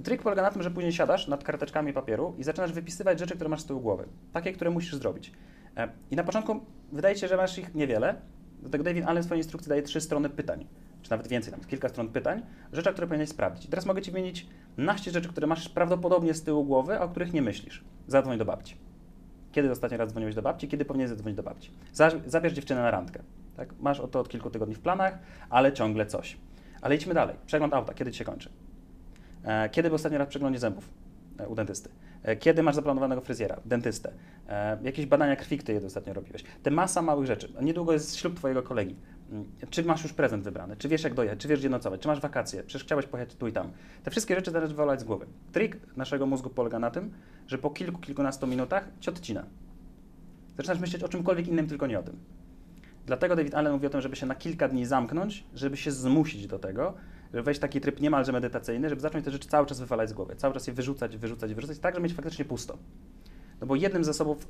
Speaker 2: Trik polega na tym, że później siadasz nad karteczkami papieru i zaczynasz wypisywać rzeczy, które masz z tyłu głowy. Takie, które musisz zrobić. E, I na początku wydaje się, że masz ich niewiele, dlatego David Allen w swojej instrukcji daje trzy strony pytań czy nawet więcej, tam kilka stron pytań, rzeczy, które powinieneś sprawdzić. I teraz mogę Ci wymienić naście rzeczy, które masz prawdopodobnie z tyłu głowy, a o których nie myślisz. Zadzwoń do babci. Kiedy ostatni raz dzwoniłeś do babci? Kiedy powinieneś zadzwonić do babci? Zabierz dziewczynę na randkę. Tak? Masz o to od kilku tygodni w planach, ale ciągle coś. Ale idźmy dalej. Przegląd auta. Kiedy Ci się kończy? E, kiedy był ostatni raz przeglądzie zębów e, u dentysty? E, kiedy masz zaplanowanego fryzjera, dentystę? Jakieś badania krwi, które ostatnio robiłeś? Te masa małych rzeczy. Niedługo jest ślub Twojego kolegi. Czy masz już prezent wybrany? Czy wiesz, jak dojechać? Czy wiesz, gdzie nocować? Czy masz wakacje? Przecież chciałeś pojechać tu i tam. Te wszystkie rzeczy należy wywalać z głowy. Trik naszego mózgu polega na tym, że po kilku, kilkunastu minutach cię odcina. Zaczynasz myśleć o czymkolwiek innym, tylko nie o tym. Dlatego David Allen mówi o tym, żeby się na kilka dni zamknąć, żeby się zmusić do tego, żeby wejść w taki tryb niemalże medytacyjny, żeby zacząć te rzeczy cały czas wywalać z głowy, cały czas je wyrzucać, wyrzucać, wyrzucać, tak, żeby mieć faktycznie pusto. No bo jednym z zasobów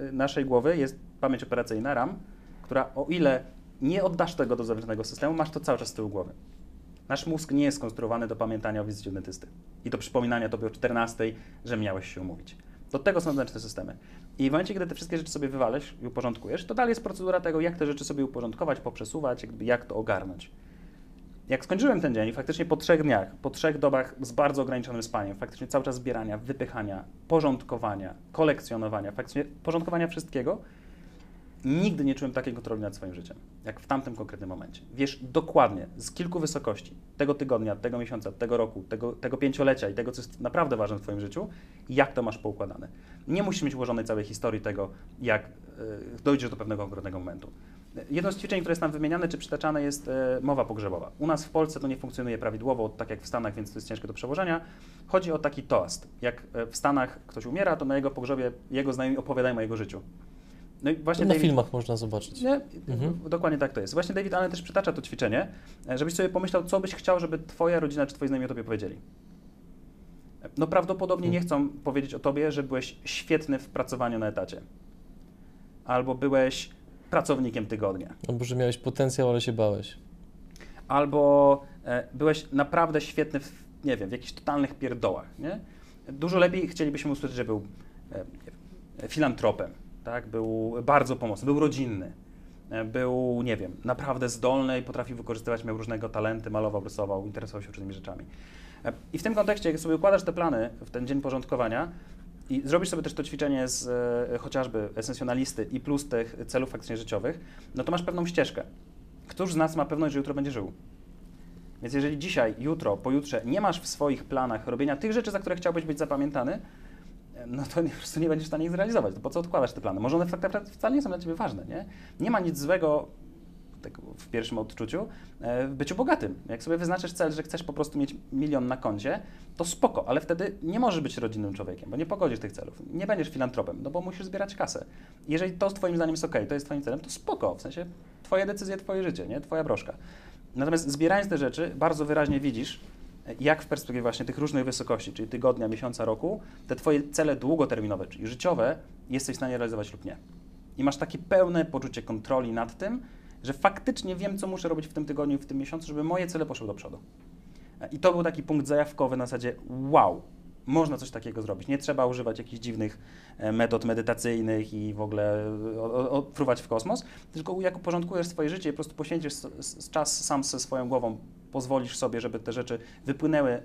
Speaker 2: y, naszej głowy jest pamięć operacyjna, RAM, która o ile nie oddasz tego do zewnętrznego systemu, masz to cały czas z tyłu głowy. Nasz mózg nie jest skonstruowany do pamiętania o wizycie dentysty i do przypominania tobie o 14, że miałeś się umówić. Do tego są zewnętrzne systemy. I w momencie, kiedy te wszystkie rzeczy sobie wywalisz i uporządkujesz, to dalej jest procedura tego, jak te rzeczy sobie uporządkować, poprzesuwać, jak to ogarnąć. Jak skończyłem ten dzień, faktycznie po trzech dniach, po trzech dobach z bardzo ograniczonym spaniem, faktycznie cały czas zbierania, wypychania, porządkowania, kolekcjonowania, faktycznie porządkowania wszystkiego, Nigdy nie czułem takiej kontroli nad swoim życiem, jak w tamtym konkretnym momencie. Wiesz dokładnie, z kilku wysokości, tego tygodnia, tego miesiąca, tego roku, tego, tego pięciolecia i tego, co jest naprawdę ważne w Twoim życiu, jak to masz poukładane. Nie musisz mieć ułożonej całej historii tego, jak y, dojdziesz do pewnego konkretnego momentu. Jedno z ćwiczeń, które jest tam wymieniane czy przytaczane jest e, mowa pogrzebowa. U nas w Polsce to nie funkcjonuje prawidłowo, tak jak w Stanach, więc to jest ciężkie do przełożenia. Chodzi o taki toast. Jak e, w Stanach ktoś umiera, to na jego pogrzebie jego znajomi opowiadają o jego życiu.
Speaker 1: No i właśnie na David, filmach można zobaczyć. Nie,
Speaker 2: mhm. Dokładnie tak to jest. Właśnie David Allen też przytacza to ćwiczenie, e, żebyś sobie pomyślał, co byś chciał, żeby twoja rodzina czy twoi znajomi o tobie powiedzieli. No prawdopodobnie mhm. nie chcą powiedzieć o tobie, że byłeś świetny w pracowaniu na etacie. Albo byłeś pracownikiem tygodnia.
Speaker 1: Albo że miałeś potencjał, ale się bałeś.
Speaker 2: Albo e, byłeś naprawdę świetny w, nie wiem, w jakichś totalnych pierdołach, nie? Dużo lepiej chcielibyśmy usłyszeć, że był e, filantropem, tak? Był bardzo pomocny, był rodzinny, e, był, nie wiem, naprawdę zdolny i potrafił wykorzystywać, miał różnego talenty, malował, rysował, interesował się różnymi rzeczami. I w tym kontekście, jak sobie układasz te plany w ten dzień porządkowania, i zrobisz sobie też to ćwiczenie z e, chociażby esencjonalisty i plus tych celów faktycznie życiowych, no to masz pewną ścieżkę. Któż z nas ma pewność, że jutro będzie żył? Więc jeżeli dzisiaj, jutro, pojutrze nie masz w swoich planach robienia tych rzeczy, za które chciałbyś być zapamiętany, e, no to <laughs> po prostu nie będziesz w stanie ich zrealizować. To po co odkładasz te plany? Może one wcale nie są dla Ciebie ważne, nie? Nie ma nic złego tak w pierwszym odczuciu, e, w byciu bogatym. Jak sobie wyznaczysz cel, że chcesz po prostu mieć milion na koncie, to spoko, ale wtedy nie możesz być rodzinnym człowiekiem, bo nie pogodzisz tych celów. Nie będziesz filantropem, no bo musisz zbierać kasę. Jeżeli to twoim zdaniem jest ok, to jest twoim celem, to spoko, w sensie twoje decyzje, twoje życie, nie? Twoja broszka. Natomiast zbierając te rzeczy, bardzo wyraźnie widzisz, jak w perspektywie właśnie tych różnych wysokości, czyli tygodnia, miesiąca, roku, te twoje cele długoterminowe, czyli życiowe, jesteś w stanie realizować lub nie. I masz takie pełne poczucie kontroli nad tym, że faktycznie wiem, co muszę robić w tym tygodniu, w tym miesiącu, żeby moje cele poszły do przodu. I to był taki punkt zajawkowy na zasadzie wow, można coś takiego zrobić. Nie trzeba używać jakichś dziwnych e, metod medytacyjnych i w ogóle e, odpruwać w kosmos, tylko jak uporządkujesz swoje życie i po prostu poświęcisz czas sam ze swoją głową, pozwolisz sobie, żeby te rzeczy wypłynęły e,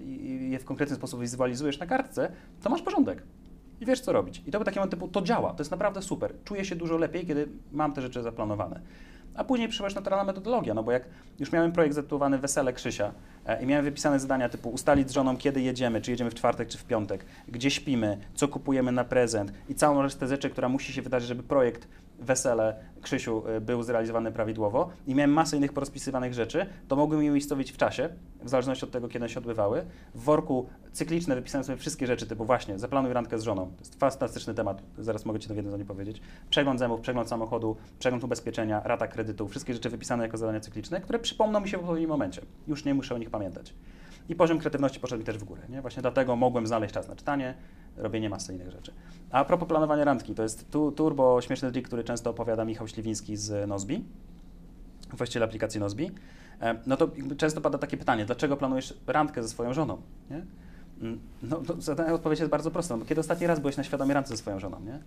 Speaker 2: i je w konkretny sposób wizualizujesz na kartce, to masz porządek i wiesz, co robić. I to był taki moment typu, to działa, to jest naprawdę super. Czuję się dużo lepiej, kiedy mam te rzeczy zaplanowane. A później przyszła naturalna metodologia, no bo jak już miałem projekt zatytułowany Wesele Krzysia i miałem wypisane zadania typu ustalić z żoną, kiedy jedziemy, czy jedziemy w czwartek, czy w piątek, gdzie śpimy, co kupujemy na prezent i całą resztę rzeczy, która musi się wydarzyć, żeby projekt wesele Krzysiu y, był zrealizowany prawidłowo i miałem masę innych porozpisywanych rzeczy, to mogłem je umiejscowić w czasie, w zależności od tego, kiedy się odbywały. W worku cykliczne wypisałem sobie wszystkie rzeczy typu właśnie zaplanuj randkę z żoną. To jest fantastyczny temat, zaraz mogę Ci to w jednym zdaniu powiedzieć. Przegląd zębów, przegląd samochodu, przegląd ubezpieczenia, rata kredytu, wszystkie rzeczy wypisane jako zadania cykliczne, które przypomną mi się w odpowiednim momencie. Już nie muszę o nich pamiętać. I poziom kreatywności poszedł mi też w górę. Nie? Właśnie dlatego mogłem znaleźć czas na czytanie, robienie masy innych rzeczy. A propos planowania randki, to jest tu, turbo śmieszny trik, który często opowiada Michał Śliwiński z Nozbi, właściciel aplikacji Nozbi. E, no to często pada takie pytanie, dlaczego planujesz randkę ze swoją żoną? Nie? Mm, no, no, odpowiedź jest bardzo prosta. No, kiedy ostatni raz byłeś na świadomie randce ze swoją żoną? Nie?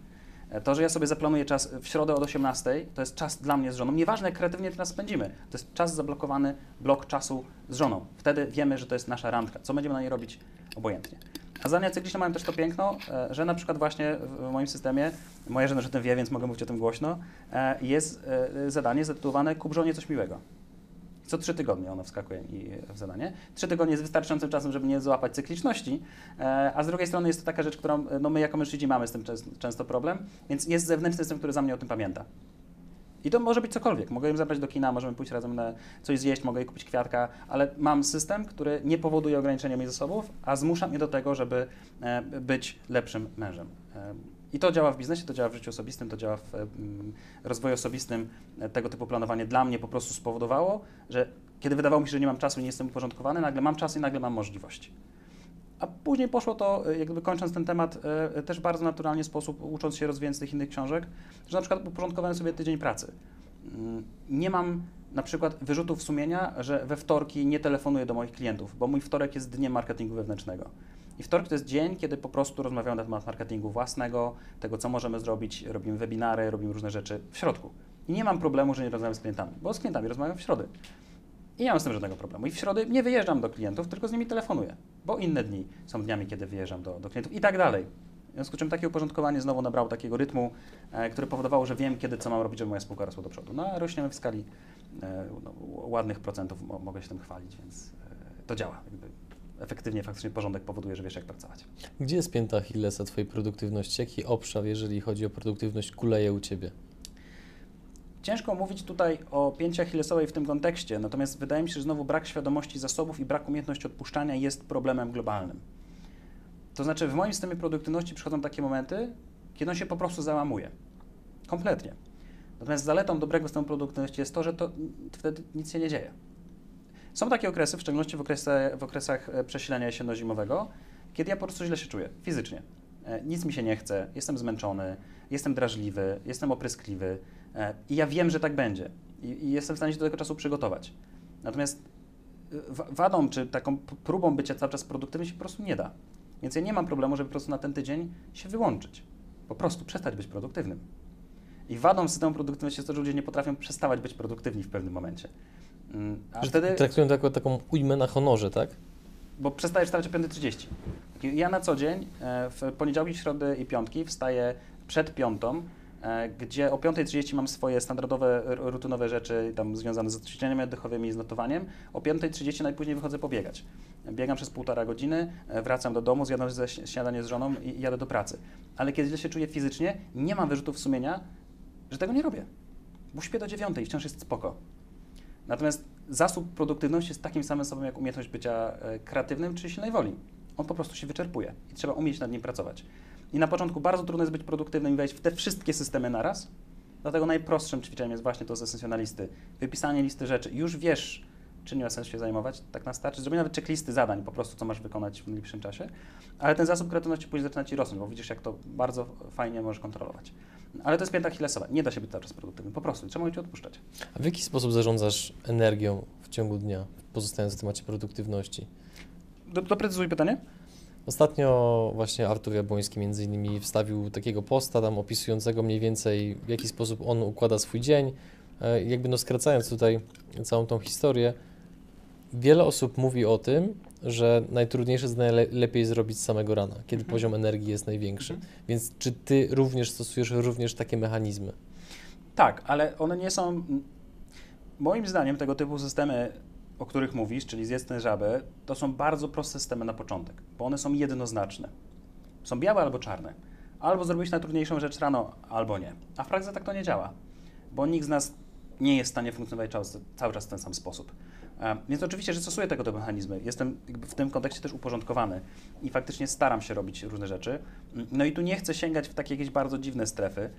Speaker 2: E, to, że ja sobie zaplanuję czas w środę od 18, to jest czas dla mnie z żoną. Nieważne, jak kreatywnie teraz spędzimy. To jest czas zablokowany, blok czasu z żoną. Wtedy wiemy, że to jest nasza randka. Co będziemy na niej robić? Obojętnie. A zadania cykliczne mają też to piękno, e, że na przykład właśnie w moim systemie, moja żona o tym wie, więc mogę mówić o tym głośno, e, jest zadanie zatytułowane Kup żonie coś miłego. Co trzy tygodnie ono wskakuje mi w zadanie. Trzy tygodnie jest wystarczającym czasem, żeby nie złapać cykliczności, e, a z drugiej strony jest to taka rzecz, którą no my jako mężczyźni mamy z tym często problem, więc jest zewnętrzny system, który za mnie o tym pamięta. I to może być cokolwiek. Mogę ją zabrać do kina, możemy pójść razem na coś zjeść, mogę jej kupić kwiatka, ale mam system, który nie powoduje ograniczenia moich zasobów, a zmusza mnie do tego, żeby e, być lepszym mężem. E, i to działa w biznesie, to działa w życiu osobistym, to działa w rozwoju osobistym. Tego typu planowanie dla mnie po prostu spowodowało, że kiedy wydawało mi się, że nie mam czasu nie jestem uporządkowany, nagle mam czas i nagle mam możliwości. A później poszło to, e, jakby kończąc ten temat, e, też bardzo naturalnie sposób, ucząc się rozwijając tych innych książek, że na przykład uporządkowałem sobie tydzień pracy. Mm, nie mam na przykład wyrzutów sumienia, że we wtorki nie telefonuję do moich klientów, bo mój wtorek jest dniem marketingu wewnętrznego. I wtorek to jest dzień, kiedy po prostu rozmawiamy na temat marketingu własnego, tego, co możemy zrobić, robimy webinary, robimy różne rzeczy w środku. I nie mam problemu, że nie rozmawiam z klientami, bo z klientami rozmawiam w środę. I nie mam z tym żadnego problemu. I w środę nie wyjeżdżam do klientów, tylko z nimi telefonuję, bo inne dni są dniami, kiedy wyjeżdżam do, do klientów i tak dalej. związku z czym takie uporządkowanie znowu nabrało takiego rytmu, e, które powodowało, że wiem, kiedy co mam robić, żeby moja spółka rosła do przodu. No a rośniemy w skali e, no, ładnych procentów, mo, mogę się tym chwalić, więc e, to działa. Jakby efektywnie faktycznie porządek powoduje, że wiesz jak pracować.
Speaker 1: Gdzie jest pięta Achillesa Twojej produktywności? Jaki obszar, jeżeli chodzi o produktywność, kuleje u Ciebie?
Speaker 2: Ciężko mówić tutaj o pięcie achillesowej w tym kontekście, natomiast wydaje mi się, że znowu brak świadomości zasobów i brak umiejętności odpuszczania jest problemem globalnym. To znaczy, w moim systemie produktywności przychodzą takie momenty, kiedy on się po prostu załamuje. Kompletnie. Natomiast zaletą dobrego systemu produktywności jest to, że to wtedy nic się nie dzieje. Są takie okresy, w szczególności w, okresy, w okresach e, przesilenia jesienno-zimowego, kiedy ja po prostu źle się czuję fizycznie. E, nic mi się nie chce, jestem zmęczony, jestem drażliwy, jestem opryskliwy e, i ja wiem, że tak będzie i jestem w stanie się do tego czasu przygotować. Natomiast wadą czy taką próbą bycia cały czas produktywnym się po prostu nie da. Więc ja nie mam problemu, żeby po prostu na ten tydzień się wyłączyć. Po prostu przestać być produktywnym. I wadą systemu produktywności jest to, że ludzie nie potrafią przestawać być produktywni w pewnym momencie.
Speaker 1: Mm, a że wtedy... Traktują to jako taką ujmę na honorze, tak?
Speaker 2: Bo przestajesz wstawać o 5.30. Ja na co dzień, e, w poniedziałki, środy i piątki wstaję przed piątą, e, gdzie o 5.30 mam swoje standardowe, rutynowe rzeczy tam związane z ćwiczeniami oddechowymi i z notowaniem. O 5.30 najpóźniej wychodzę pobiegać. Biegam przez półtora godziny, e, wracam do domu, zjadam ze śniadanie z żoną i jadę do pracy. Ale kiedy źle się czuję fizycznie, nie mam wyrzutów sumienia, że tego nie robię. Bo śpię do dziewiątej i wciąż jest spoko. Natomiast zasób produktywności jest takim samym sobą jak umiejętność bycia kreatywnym czy silnej woli on po prostu się wyczerpuje i trzeba umieć nad nim pracować. I na początku bardzo trudno jest być produktywnym i wejść w te wszystkie systemy naraz, dlatego najprostszym ćwiczeniem jest właśnie to z esensjonalisty. Wypisanie listy rzeczy. Już wiesz, czy nie ma sensu się zajmować, tak na starcie. Zrobię nawet checklisty zadań, po prostu co masz wykonać w najbliższym czasie, ale ten zasób kreatywności później zaczyna Ci rosnąć, bo widzisz, jak to bardzo fajnie możesz kontrolować. Ale to jest pięta Achillesowa. Nie da się być cały czas produktywnym. Po prostu. Trzeba umieć odpuszczać.
Speaker 1: A w jaki sposób zarządzasz energią w ciągu dnia, pozostając w temacie produktywności?
Speaker 2: Do, doprecyzuj pytanie.
Speaker 1: Ostatnio właśnie Artur Jabłoński między innymi wstawił takiego posta tam opisującego mniej więcej w jaki sposób on układa swój dzień. E, jakby no skracając tutaj całą tą historię, wiele osób mówi o tym, że najtrudniejsze jest najlepiej zrobić z samego rana, kiedy mhm. poziom energii jest największy. Mhm. Więc czy ty również stosujesz również takie mechanizmy?
Speaker 2: Tak, ale one nie są. Moim zdaniem tego typu systemy o których mówisz, czyli zjedz tę żabę, to są bardzo proste systemy na początek, bo one są jednoznaczne. Są białe albo czarne. Albo zrobić najtrudniejszą rzecz rano, albo nie. A w praktyce tak to nie działa, bo nikt z nas nie jest w stanie funkcjonować cały czas w ten sam sposób. E, więc oczywiście, że stosuję tego typu mechanizmy. Jestem w tym kontekście też uporządkowany i faktycznie staram się robić różne rzeczy. No i tu nie chcę sięgać w takie jakieś bardzo dziwne strefy,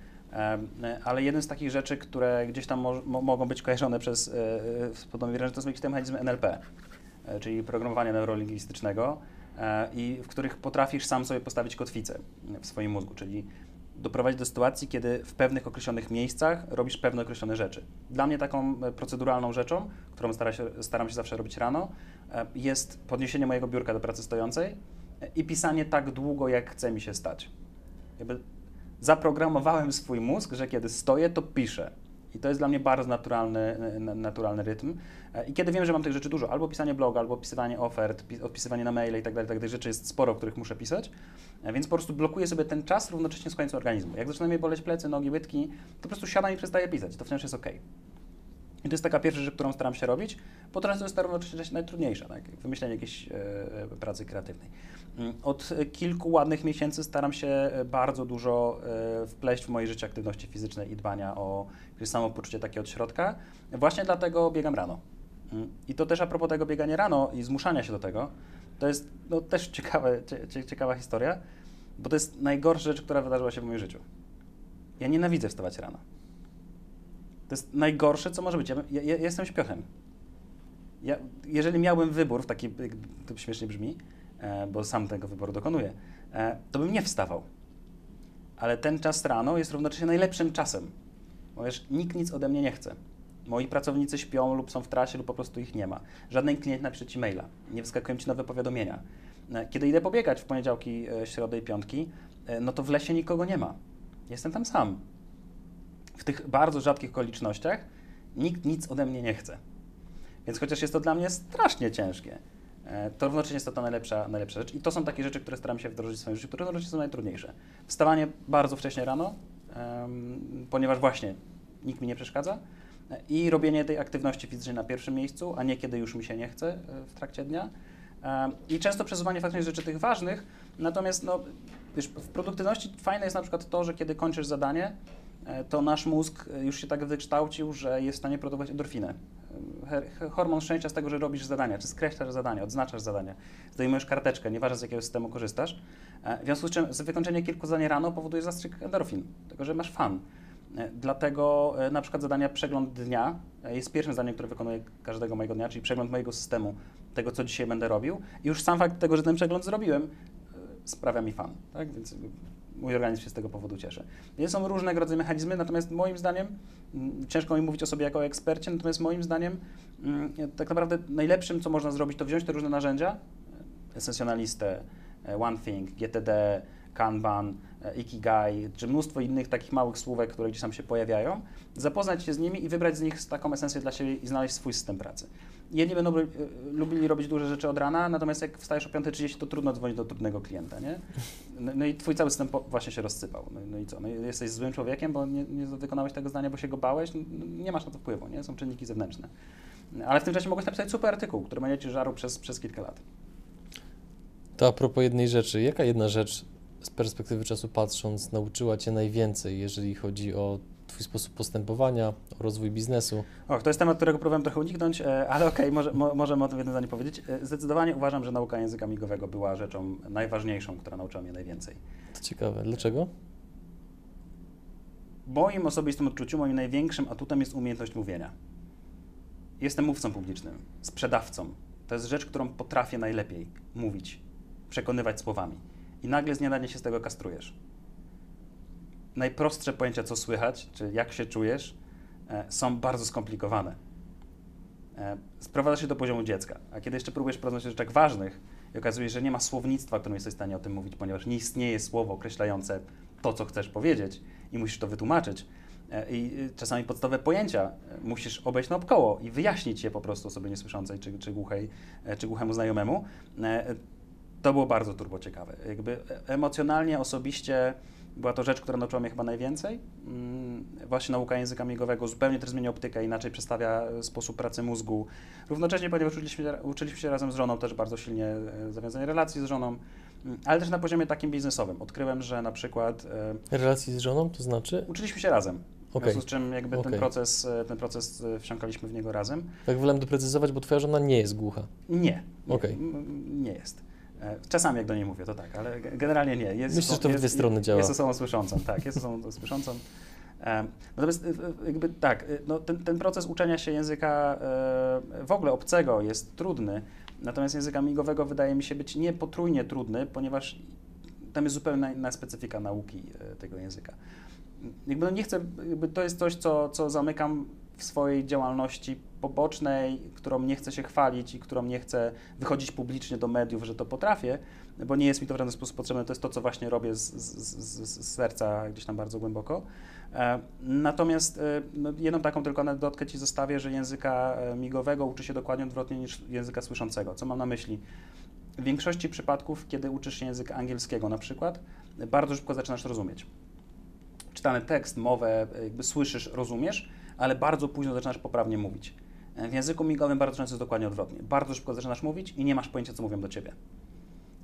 Speaker 2: ale jeden z takich rzeczy, które gdzieś tam mo mogą być kojarzone przez e, podobnie że to są jakieś te mechanizmy NLP, e, czyli programowania neurolingwistycznego i w których potrafisz sam sobie postawić kotwicę w swoim mózgu, czyli doprowadzić do sytuacji, kiedy w pewnych określonych miejscach robisz pewne określone rzeczy. Dla mnie taką e, proceduralną rzeczą, którą staram się, staram się zawsze robić rano, e, jest podniesienie mojego biurka do pracy stojącej e, i pisanie tak długo, jak chce mi się stać. Jakby zaprogramowałem swój mózg, że kiedy stoję, to piszę. I to jest dla mnie bardzo naturalny, naturalny rytm. I kiedy wiem, że mam tych rzeczy dużo, albo pisanie bloga, albo opisywanie ofert, odpisywanie na maile i tak dalej, tak, tych rzeczy jest sporo, których muszę pisać, więc po prostu blokuję sobie ten czas równocześnie z końcem organizmu. Jak zaczyna mnie boleć plecy, nogi, łydki, to po prostu siadam i przestaję pisać. To wciąż jest ok. I to jest taka pierwsza rzecz, którą staram się robić, bo to jest równocześnie najtrudniejsza, tak? wymyślenie jakiejś e, pracy kreatywnej. Mm, od kilku ładnych miesięcy staram się e, bardzo dużo e, wpleść w moje życie aktywności fizycznej i dbania o samopoczucie takie od środka. Właśnie dlatego biegam rano. Mm, I to też a propos tego biegania rano i zmuszania się do tego, to jest no, też ciekawe, ciekawa historia, bo to jest najgorsza rzecz, która wydarzyła się w moim życiu. Ja nienawidzę wstawać rano. To jest najgorsze, co może być. Ja, ja, ja jestem śpiochem. Ja, jeżeli miałbym wybór, w taki, to śmiesznie brzmi, e, bo sam tego wyboru dokonuję, e, to bym nie wstawał. Ale ten czas rano jest równocześnie najlepszym czasem. Bo wiesz, nikt nic ode mnie nie chce. Moi pracownicy śpią lub są w trasie lub po prostu ich nie ma. Żaden klient napisze Ci maila. Nie wyskakują Ci nowe powiadomienia. E, kiedy idę pobiegać w poniedziałki, e, środy i piątki, e, no to w lesie nikogo nie ma. Jestem tam sam. W tych bardzo rzadkich okolicznościach nikt nic ode mnie nie chce. Więc chociaż jest to dla mnie strasznie ciężkie, to równocześnie jest to ta najlepsza, najlepsza rzecz. I to są takie rzeczy, które staram się wdrożyć w swoim życiu, które równocześnie są najtrudniejsze. Wstawanie bardzo wcześnie rano, em, ponieważ właśnie nikt mi nie przeszkadza i robienie tej aktywności fizycznej na pierwszym miejscu, a nie kiedy już mi się nie chce e, w trakcie dnia. Em, I często przesuwanie faktycznie rzeczy tych ważnych, natomiast no, wiesz, w produktywności fajne jest na przykład to, że kiedy kończysz zadanie, e, to nasz mózg e, już się tak wykształcił, że jest w stanie produkować endorfinę. Hormon szczęścia z tego, że robisz zadania, czy skreślasz zadania, odznaczasz zadania, zdejmujesz karteczkę, nieważne z jakiego systemu korzystasz. E, W związku z czym wykończenie kilku zadań rano powoduje zastrzyk endorfin, tego, że masz fan. E, Dlatego e, na przykład zadania przegląd dnia e, jest pierwszym zadaniem, które wykonuję każdego mojego dnia, czyli przegląd mojego systemu, tego, co dzisiaj będę robił. I już sam fakt tego, że ten przegląd zrobiłem, sprawia mi fan, tak? Więc mój organizm się z tego powodu cieszy. Więc są różnego rodzaju mechanizmy, natomiast moim zdaniem, ciężko mi mówić o sobie jako o ekspercie, natomiast moim zdaniem tak naprawdę najlepszym, co można zrobić, to wziąć te różne narzędzia, e, Essentialistę, e, One Thing, GTD, Kanban, Ikigai, czy mnóstwo innych takich małych słówek, które gdzieś tam się pojawiają, zapoznać się z nimi i wybrać z nich taką esencję dla siebie i znaleźć swój system pracy. Jedni będą e, lubili robić duże rzeczy od rana, natomiast jak wstajesz o 5.30, to trudno dzwonić do trudnego klienta, nie? No, no i twój cały system właśnie się rozsypał. No, no i co? No jesteś złym człowiekiem, bo nie, nie wykonałeś tego zdania, bo się go bałeś, no, nie masz na to wpływu, nie? Są czynniki zewnętrzne. Ale w tym czasie mogłeś napisać super artykuł, który będzie ci żarł przez, przez kilka lat.
Speaker 1: To a propos jednej rzeczy, jaka jedna rzecz z perspektywy czasu patrząc nauczyła Cię najwięcej, jeżeli chodzi o Twój sposób postępowania, o rozwój biznesu?
Speaker 2: Och, to jest temat, którego próbowałem trochę uniknąć, e, ale okej, może, mo, możemy o tym w jednym zdaniu powiedzieć. E, Zdecydowanie uważam, że nauka języka migowego była rzeczą najważniejszą, która nauczyła mnie najwięcej.
Speaker 1: To ciekawe. Dlaczego?
Speaker 2: W moim osobistym odczuciu moim największym atutem jest umiejętność mówienia. Jestem mówcą publicznym, sprzedawcą. To jest rzecz, którą potrafię najlepiej mówić, przekonywać słowami. I nagle z dzień się z tego kastrujesz. Najprostsze pojęcia, co słychać, czy jak się czujesz, e, są bardzo skomplikowane. E, sprowadza się do poziomu dziecka. A kiedy jeszcze próbujesz porozmawiać o rzeczach ważnych i okazuje się, że nie ma słownictwa, którym jesteś w stanie o tym mówić, ponieważ nie istnieje słowo określające to, co chcesz powiedzieć i musisz to wytłumaczyć. E, I y, czasami podstawowe pojęcia musisz obejść naokoło i wyjaśnić je po prostu osobie niesłyszącej czy, czy, głuchej, czy głuchemu znajomemu. To było bardzo turbo ciekawe. Jakby e- emocjonalnie, osobiście była to rzecz, która nauczyła mnie chyba najwięcej. Mm, Właśnie nauka języka migowego zupełnie też zmienia optykę, inaczej przedstawia e, sposób pracy mózgu. Równocześnie, ponieważ uczyliśmy, uczyliśmy się razem z żoną, też bardzo silnie e, zawiązanie relacji z żoną, mm, ale też na poziomie takim biznesowym. Odkryłem, że na przykład
Speaker 1: Relacji z żoną, to znaczy?
Speaker 2: uczyliśmy się razem. W
Speaker 1: Okej.
Speaker 2: związku z czym jakby ten
Speaker 1: Okej.
Speaker 2: proces, ten proces wsiąkaliśmy w niego razem.
Speaker 1: Tak wolałem doprecyzować, bo Twoja żona nie jest głucha.
Speaker 2: Nie, m- nie jest. E, Czasami jak do niej mówię, to tak, ale ge- generalnie nie. Jest,
Speaker 1: Myślę, że to w dwie strony działa.
Speaker 2: Jest osobą słyszącą, tak, jest osobą słyszącą. Natomiast e, e, jakby tak, no, ten, ten proces uczenia się języka w ogóle obcego jest trudny, natomiast języka migowego wydaje mi się być nie potrójnie trudny, ponieważ tam jest zupełnie inna specyfika nauki tego języka. Jakby no nie chcę, jakby to jest coś, co, co zamykam w swojej działalności pobocznej, którą nie chcę się chwalić i którą nie chcę wychodzić publicznie do mediów, że to potrafię, bo nie jest mi to w żaden sposób potrzebne. To jest to, co właśnie robię z, z, z, z serca gdzieś tam bardzo głęboko. E, Natomiast e, no, jedną taką tylko anegdotkę Ci zostawię, że języka e, migowego uczy się dokładnie odwrotnie niż języka słyszącego. Co mam na myśli? W większości przypadków, kiedy uczysz się języka angielskiego na przykład, bardzo szybko zaczynasz rozumieć. Czytany tekst, mowę, jakby słyszysz, rozumiesz, ale bardzo późno zaczynasz poprawnie mówić. E, W języku migowym bardzo często jest dokładnie odwrotnie. Bardzo szybko zaczynasz mówić i nie masz pojęcia, co mówią do ciebie.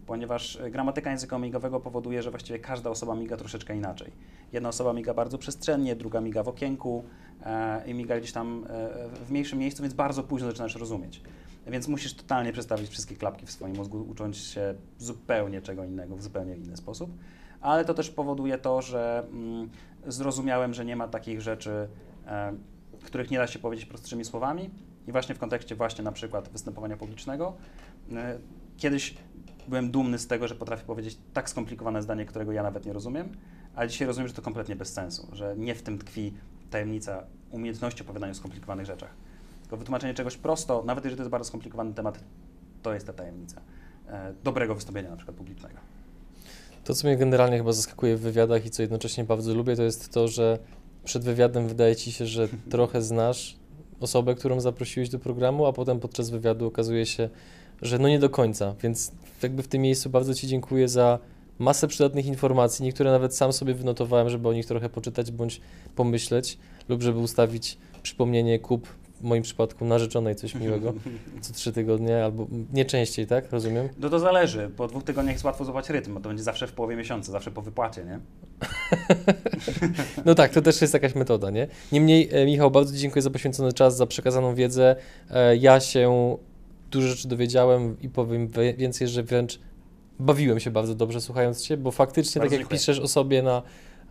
Speaker 2: Ponieważ e, gramatyka języka migowego powoduje, że właściwie każda osoba miga troszeczkę inaczej. Jedna osoba miga bardzo przestrzennie, druga miga w okienku e, i miga gdzieś tam e, w mniejszym miejscu, więc bardzo późno zaczynasz rozumieć. Więc musisz totalnie przestawić wszystkie klapki w swoim mózgu, ucząc się zupełnie czego innego, w zupełnie inny sposób. Ale to też powoduje to, że mm, zrozumiałem, że nie ma takich rzeczy, których nie da się powiedzieć prostszymi słowami. I właśnie w kontekście właśnie na przykład występowania publicznego. e, Kiedyś byłem dumny z tego, że potrafię powiedzieć tak skomplikowane zdanie, którego ja nawet nie rozumiem, ale dzisiaj rozumiem, że to kompletnie bez sensu, że nie w tym tkwi tajemnica umiejętności opowiadania o skomplikowanych rzeczach. Tylko wytłumaczenie czegoś prosto, nawet jeżeli to jest bardzo skomplikowany temat, to jest ta tajemnica e, dobrego wystąpienia na przykład publicznego.
Speaker 1: To, co mnie generalnie chyba zaskakuje w wywiadach i co jednocześnie bardzo lubię, to jest to, że przed wywiadem wydaje ci się, że <laughs> trochę znasz osobę, którą zaprosiłeś do programu, a potem podczas wywiadu okazuje się, że no nie do końca, więc jakby w tym miejscu bardzo Ci dziękuję za masę przydatnych informacji, niektóre nawet sam sobie wynotowałem, żeby o nich trochę poczytać bądź pomyśleć lub żeby ustawić przypomnienie kup w moim przypadku narzeczonej coś miłego <laughs> co trzy tygodnie albo nie częściej, tak? Rozumiem?
Speaker 2: No to zależy. Po dwóch tygodniach jest łatwo złapać rytm, bo to będzie zawsze w połowie miesiąca, zawsze po wypłacie, nie? <laughs>
Speaker 1: No tak, to też jest jakaś metoda, nie? Niemniej, e, Michał, bardzo dziękuję za poświęcony czas, za przekazaną wiedzę. E, Ja się dużo rzeczy dowiedziałem i powiem więcej, że wręcz bawiłem się bardzo dobrze słuchając Cię, bo faktycznie,
Speaker 2: Bardzo
Speaker 1: tak jak
Speaker 2: dziękuję.
Speaker 1: piszesz o sobie na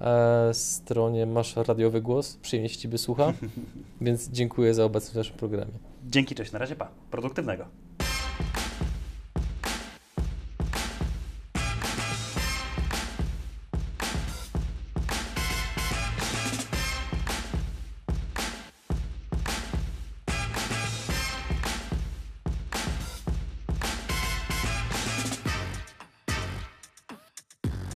Speaker 1: E, stronie Masz radiowy głos, przyjemnie się Ciebie słucha, <laughs> więc dziękuję za obecność w naszym programie.
Speaker 2: Dzięki, cześć, na razie, pa. Produktywnego.